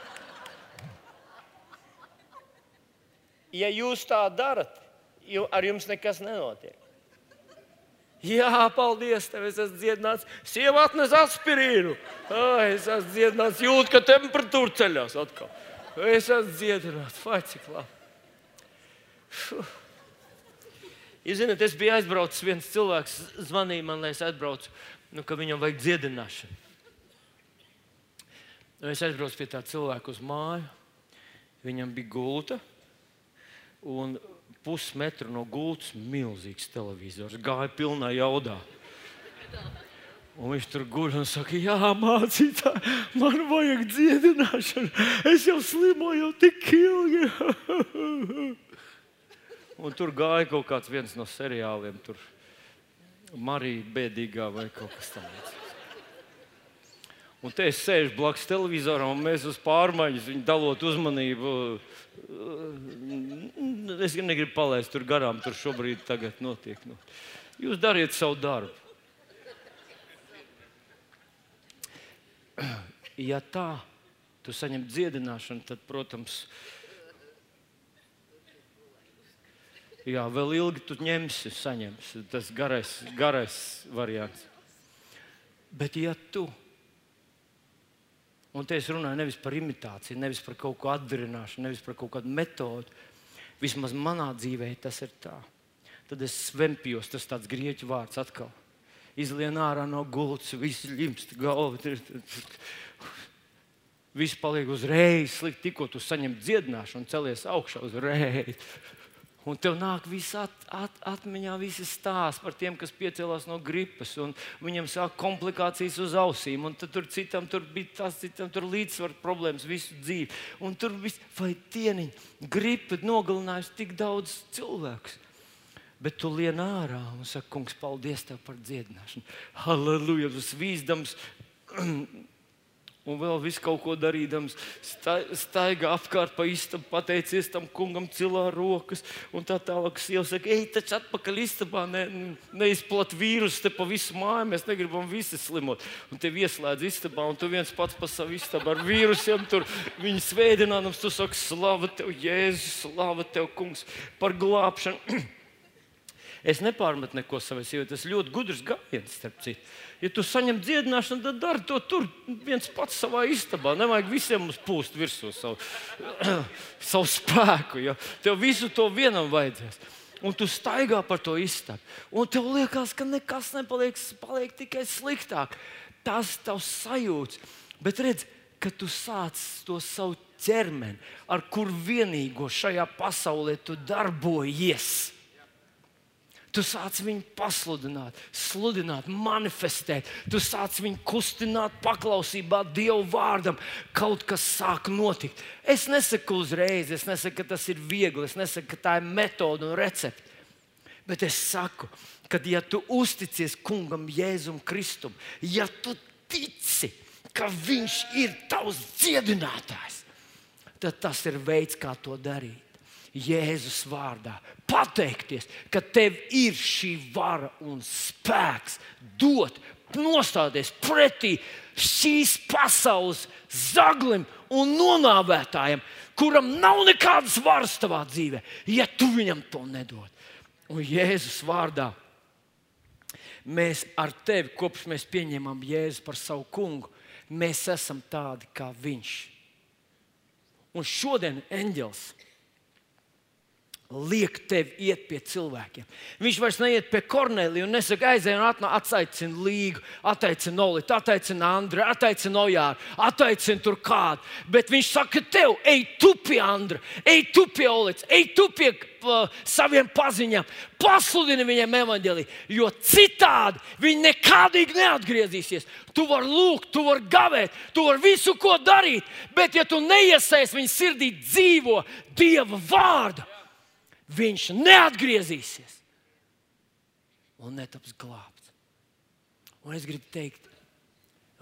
Ja jūs tā darat, ar jums nekas nenotiek. Jā, paldies, tev es esmu dziedināts. Sieva atnes aspirīnu. Ai, es esmu dziedināts, jūtu, ka temperatūra ceļās atkal. Es esmu dziedināts, vai cik labi. Jūs zināt, es biju aizbraucis, viens cilvēks zvanīja man, lai es atbraucu, nu, ka viņam vajag dziedināšanu. Nu, es aizbraucu pie tā cilvēka uz māju. Viņam bija gulta. Un pusmetru no gultas milzīgs televizors, gāja pilnā jaudā. Un viņš tur guļ un saka, jā, mācītāji, man vajag dziedināšanu. Es jau slimoju jau tik ilgi. *laughs* un tur gāja kaut kāds no seriāliem, tur Marija Bēdīgā vai kaut kas tāds. Un te es sēžu blakus televizoram, un mēs uz pārmaiņas viņu dalot uzmanību. Es negribu palaist tur garām, tur šobrīd notiek. Nu. Jūs dariet savu darbu. Ja tā, tu saņem dziedināšanu, tad, protams, jā, vēl ilgi tu ņemsi, saņemsi tas garais, garais variants. Bet, ja tu Un te es runāju nevis par imitāciju, nevis par kaut ko atdarināšanu, nevis par kaut kādu metodi. Vismaz manā dzīvē tas ir tā. Tad es svempjos, tas tāds grieķu vārds atkal. Izlien ārā no gultas, viss limst galva. Viss paliek uzreiz slikti, tikko tu saņem dziedināšanu celies augšā uzreiz. Un tev nāk viss at, at, atmiņā, visi stāsti par tiem, kas piecēlās no gripas, un viņam sāk komplikācijas uz ausīm, un tur citam tur bija tas, citam tur līdzsvaru problēmas visu dzīvi. Un tur viss, vai tieniņi, gripa nogalinājusi tik daudz cilvēku. Bet tu lien ārā un saki, kungs, paldies tev par dziedināšanu. Halleluja! Tas vīzdams *clears throat* Un vēl viss kaut ko darīdams, staigā apkārt pa istabu, pateicies tam kungam, cilā rokas. Un tā tālāk, sieva saka, ej, taču atpakaļ istabā, ne, neizplat vīrusu te pa visu māju, mēs negribam visi slimot. Un te ieslēdz istabā, un tu viens pats pa savu istabu ar vīrusiem tur viņu svēdinādams, tu saki, slava tev, Jēzus, slava tev, kungs, par glābšanu. *clears throat* Es nepārmetu neko savai sievai. Tas ļoti gudrs gājiens, starp citu. Ja tu saņem dziedināšanu, tad dari to tur viens pats savā istabā. Nevajag visiem mums pūst virsū savu, *clears throat* savu spēku. Jo tev visu to vienam vajadzēs. Un tu staigā par to istabu. Un tev liekas, ka nekas nepaliek, paliek tikai sliktāk. Tas tavs sajūts. Bet redz, ka tu sāc to savu ķermeni, ar kur vienīgo šajā pasaulē tu darbojies Tu sāc viņu pasludināt, sludināt, manifestēt. Tu sāc viņu kustināt, paklausībā Dieva vārdam. Kaut kas sāk notikt. Es nesaku uzreiz, es nesaku, ka tas ir viegli, es nesaku, ka tā ir metode un recepte. Bet es saku, ka ja tu uzticies kungam, Jēzum Kristum, ja tu tici, ka viņš ir tavs dziedinātājs, tad tas ir veids, kā to darīt. Jēzus vārdā. Pateikties, ka tev ir šī vara un spēks dot, nostāties pretī šīs pasaules zaglim un nonāvētājam, kuram nav nekādas varas tavā dzīvē, ja tu viņam to nedod. Un Jēzus vārdā mēs ar tevi, kopš mēs pieņemam Jēzu par savu kungu, mēs esam tādi kā viņš. Un šodien eņģelis liek tev iet pie cilvēkiem. Viņš vairs neiet pie Kornelija un nesaka, aizej un atcaucina Līgu, atteicina Olitu, atteicina Andru, atteicina Ojāru, atteicina tur kādu. Bet viņš saka, tev, ej tu pie Andra, ej tu pie Olītas, ej tu pie uh, saviem paziņām, pasludini viņiem evaņģēlī, jo citādi viņi nekādīgi neatgriezīsies. Tu vari lūgt, tu vari gavēt, tu vari visu ko darīt, bet ja tu neiesaistīsi viņa sirdī dzīvo Dieva vārdu, viņš neatgriezīsies un netaps glābts. Un es gribu teikt,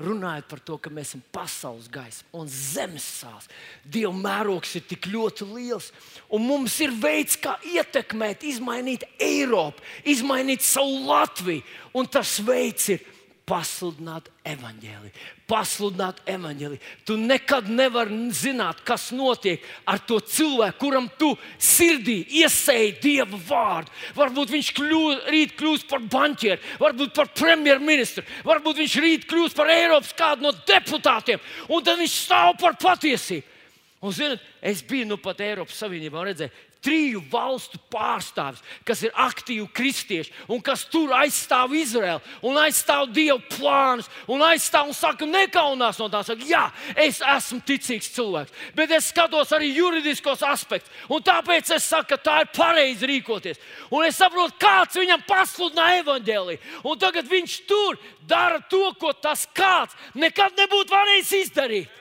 runājot par to, ka mēs esam pasaules gaisma un zemes sāls. Dieva mērogs ir tik ļoti liels, un mums ir veids, kā ietekmēt, izmainīt Eiropu, izmainīt savu Latviju. Un tas veids ir pasludināt evaņģēliju. Pasludināt evaņģēliju. Tu nekad nevari zināt, kas notiek ar to cilvēku, kuram tu sirdī iesēji dieva vārdu. Varbūt viņš kļū, rīt kļūs par banķieru, varbūt par premjerministru, varbūt viņš rīt kļūs par Eiropas kādu no deputātiem, un tad viņš stāv par patiesību. Un, zinot, es biju nu pat Eiropas Savienībā un redzēju, triju valstu pārstāvis, kas ir aktīvi kristieši un kas tur aizstāv Izraelu un aizstāv Dieva plānus un aizstāv un saka, nekaunās no tā. Saka, Jā, es esmu ticīgs cilvēks, bet es skatos arī juridiskos aspektus. Tāpēc es saku, ka tā ir pareizi rīkoties. Un es saprotu, kāds viņam pasludināja evaņģēlīju. Un tagad viņš tur dara to, ko tas kāds nekad nebūtu varējis izdarīt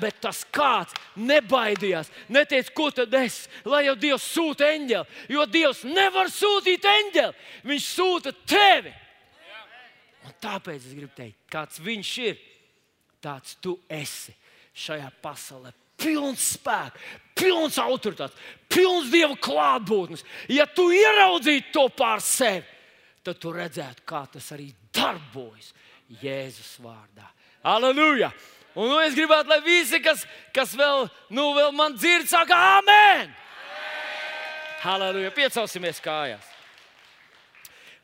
bet tas kāds nebaidījās. Neteica, ko tad es, lai jau Dievs sūta eņģeli, jo Dievs nevar sūtīt eņģeli, Viņš sūta tevi. Un tāpēc es gribu teikt, kāds viņš ir, tāds tu esi šajā pasaulē. Pilns spēks, pilns autoritātes, pilns dieva klātbūtnes. Ja tu ieraudzītu to pār sevi, tad tu redzētu, kā tas arī darbojas Jēzus vārdā. Aleluja! Un nu, es gribētu, lai visi, kas, kas vēl, nu, vēl man dzird, saka, Āmen! Halleluja! Piecelsimies kājās!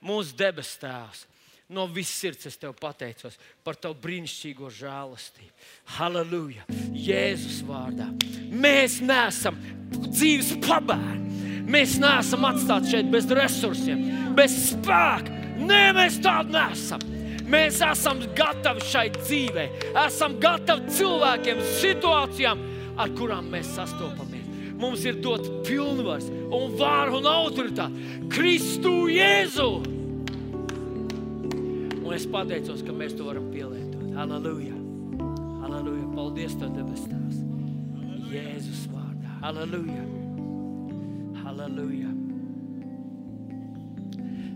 Mūsu debes Tēvs! No visas sirds es tev pateicos par tavu brīnišķīgo žēlastību. Halleluja! Jēzus vārdā. Mēs neesam dzīves pabērni. Mēs neesam atstāti šeit bez resursiem, bez spēka. Nē, mēs tādi nesam. Mēs esam gatavi šai dzīvei, esam gatavi cilvēkiem, situācijām, ar kurām mēs sastopamies. Mums ir dot pilnvars, un vāra un autoritāte Kristu Jēzu. Un es pateicos, ka mēs to varam pielietot. Halleluja! Halleluja! Paldies, Tev, debes Tēvs! Jēzus vārdā! Halleluja! Halleluja!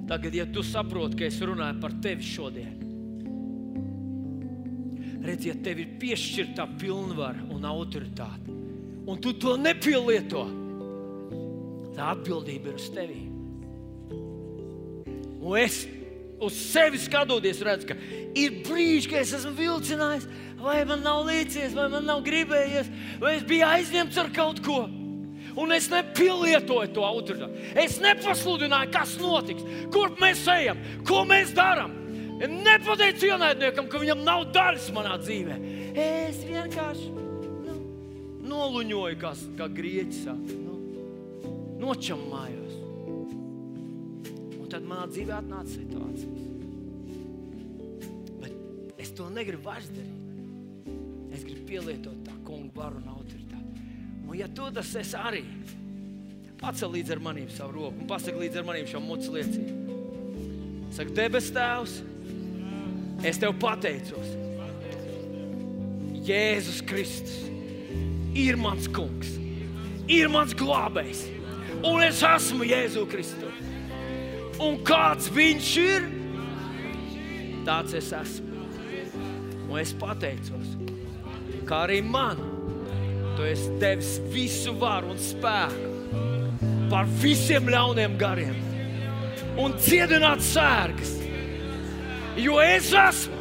Tagad, ja tu saproti, ka es runāju par tevi šodien, redz, ja tev ir piešķirta pilnvara un autoritāte, un tu to nepielieto, tā atbildība ir uz tevi. Un es uz sevi skatoties, redzu, ka ir brīži, kad es esmu vilcinājis, vai man nav līdzies, vai man nav gribējies, vai es biju aizņemts ar kaut ko un es nepielietoju to autoritāti. Es nepasludināju, kas notiks, kur mēs ejam, ko mēs darām. Nepateicu ienaidniekam, ka viņam nav daļas manā dzīvē. Es vienkārši nu, noluņoju, kā, kā grieķis saka. Nu, nočamājos. Un tad manā dzīvē atnāca situācijas. Bet es to negribu vairs darīt. Es gribu pielietot tā kungu varu un autoritāti. Un, ja tu tas esi arī, pacel līdzi ar maniem savu roku un pasaki līdzi ar maniem šo mucu liecību. Saka, debes Tēvs, es tev pateicos. Jēzus Kristus ir mans kungs, ir mans glābējs, un es esmu Jēzu Kristu. Un kāds viņš ir, tāds es esmu. Un es pateicos, kā arī man Tu esi devis visu varu un spēku pār visiem ļauniem gariem un dziedināt sērgas. Jo es esmu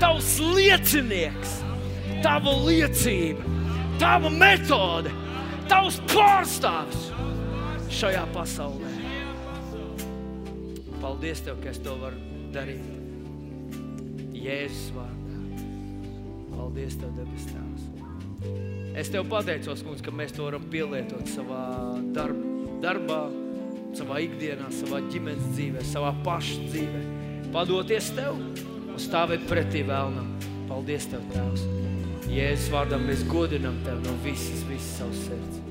tavs liecinieks, tava liecība, tava metode, tavs pārstāvis šajā pasaulē. Paldies, tev, ka es to varu darīt. Jēzus vārdā. Paldies, Tev, debes Tēvs. Es tev pateicos, kungs, ka mēs to varam pielietot savā darbā, darbā, savā ikdienā, savā ģimenes dzīvē, savā paša dzīvē. Padoties tev un stāvēt pretī vēlnam. Paldies, Tev, Tēvs! Jēzus vārdā mēs godinām Tev no visas, visas savas sirds.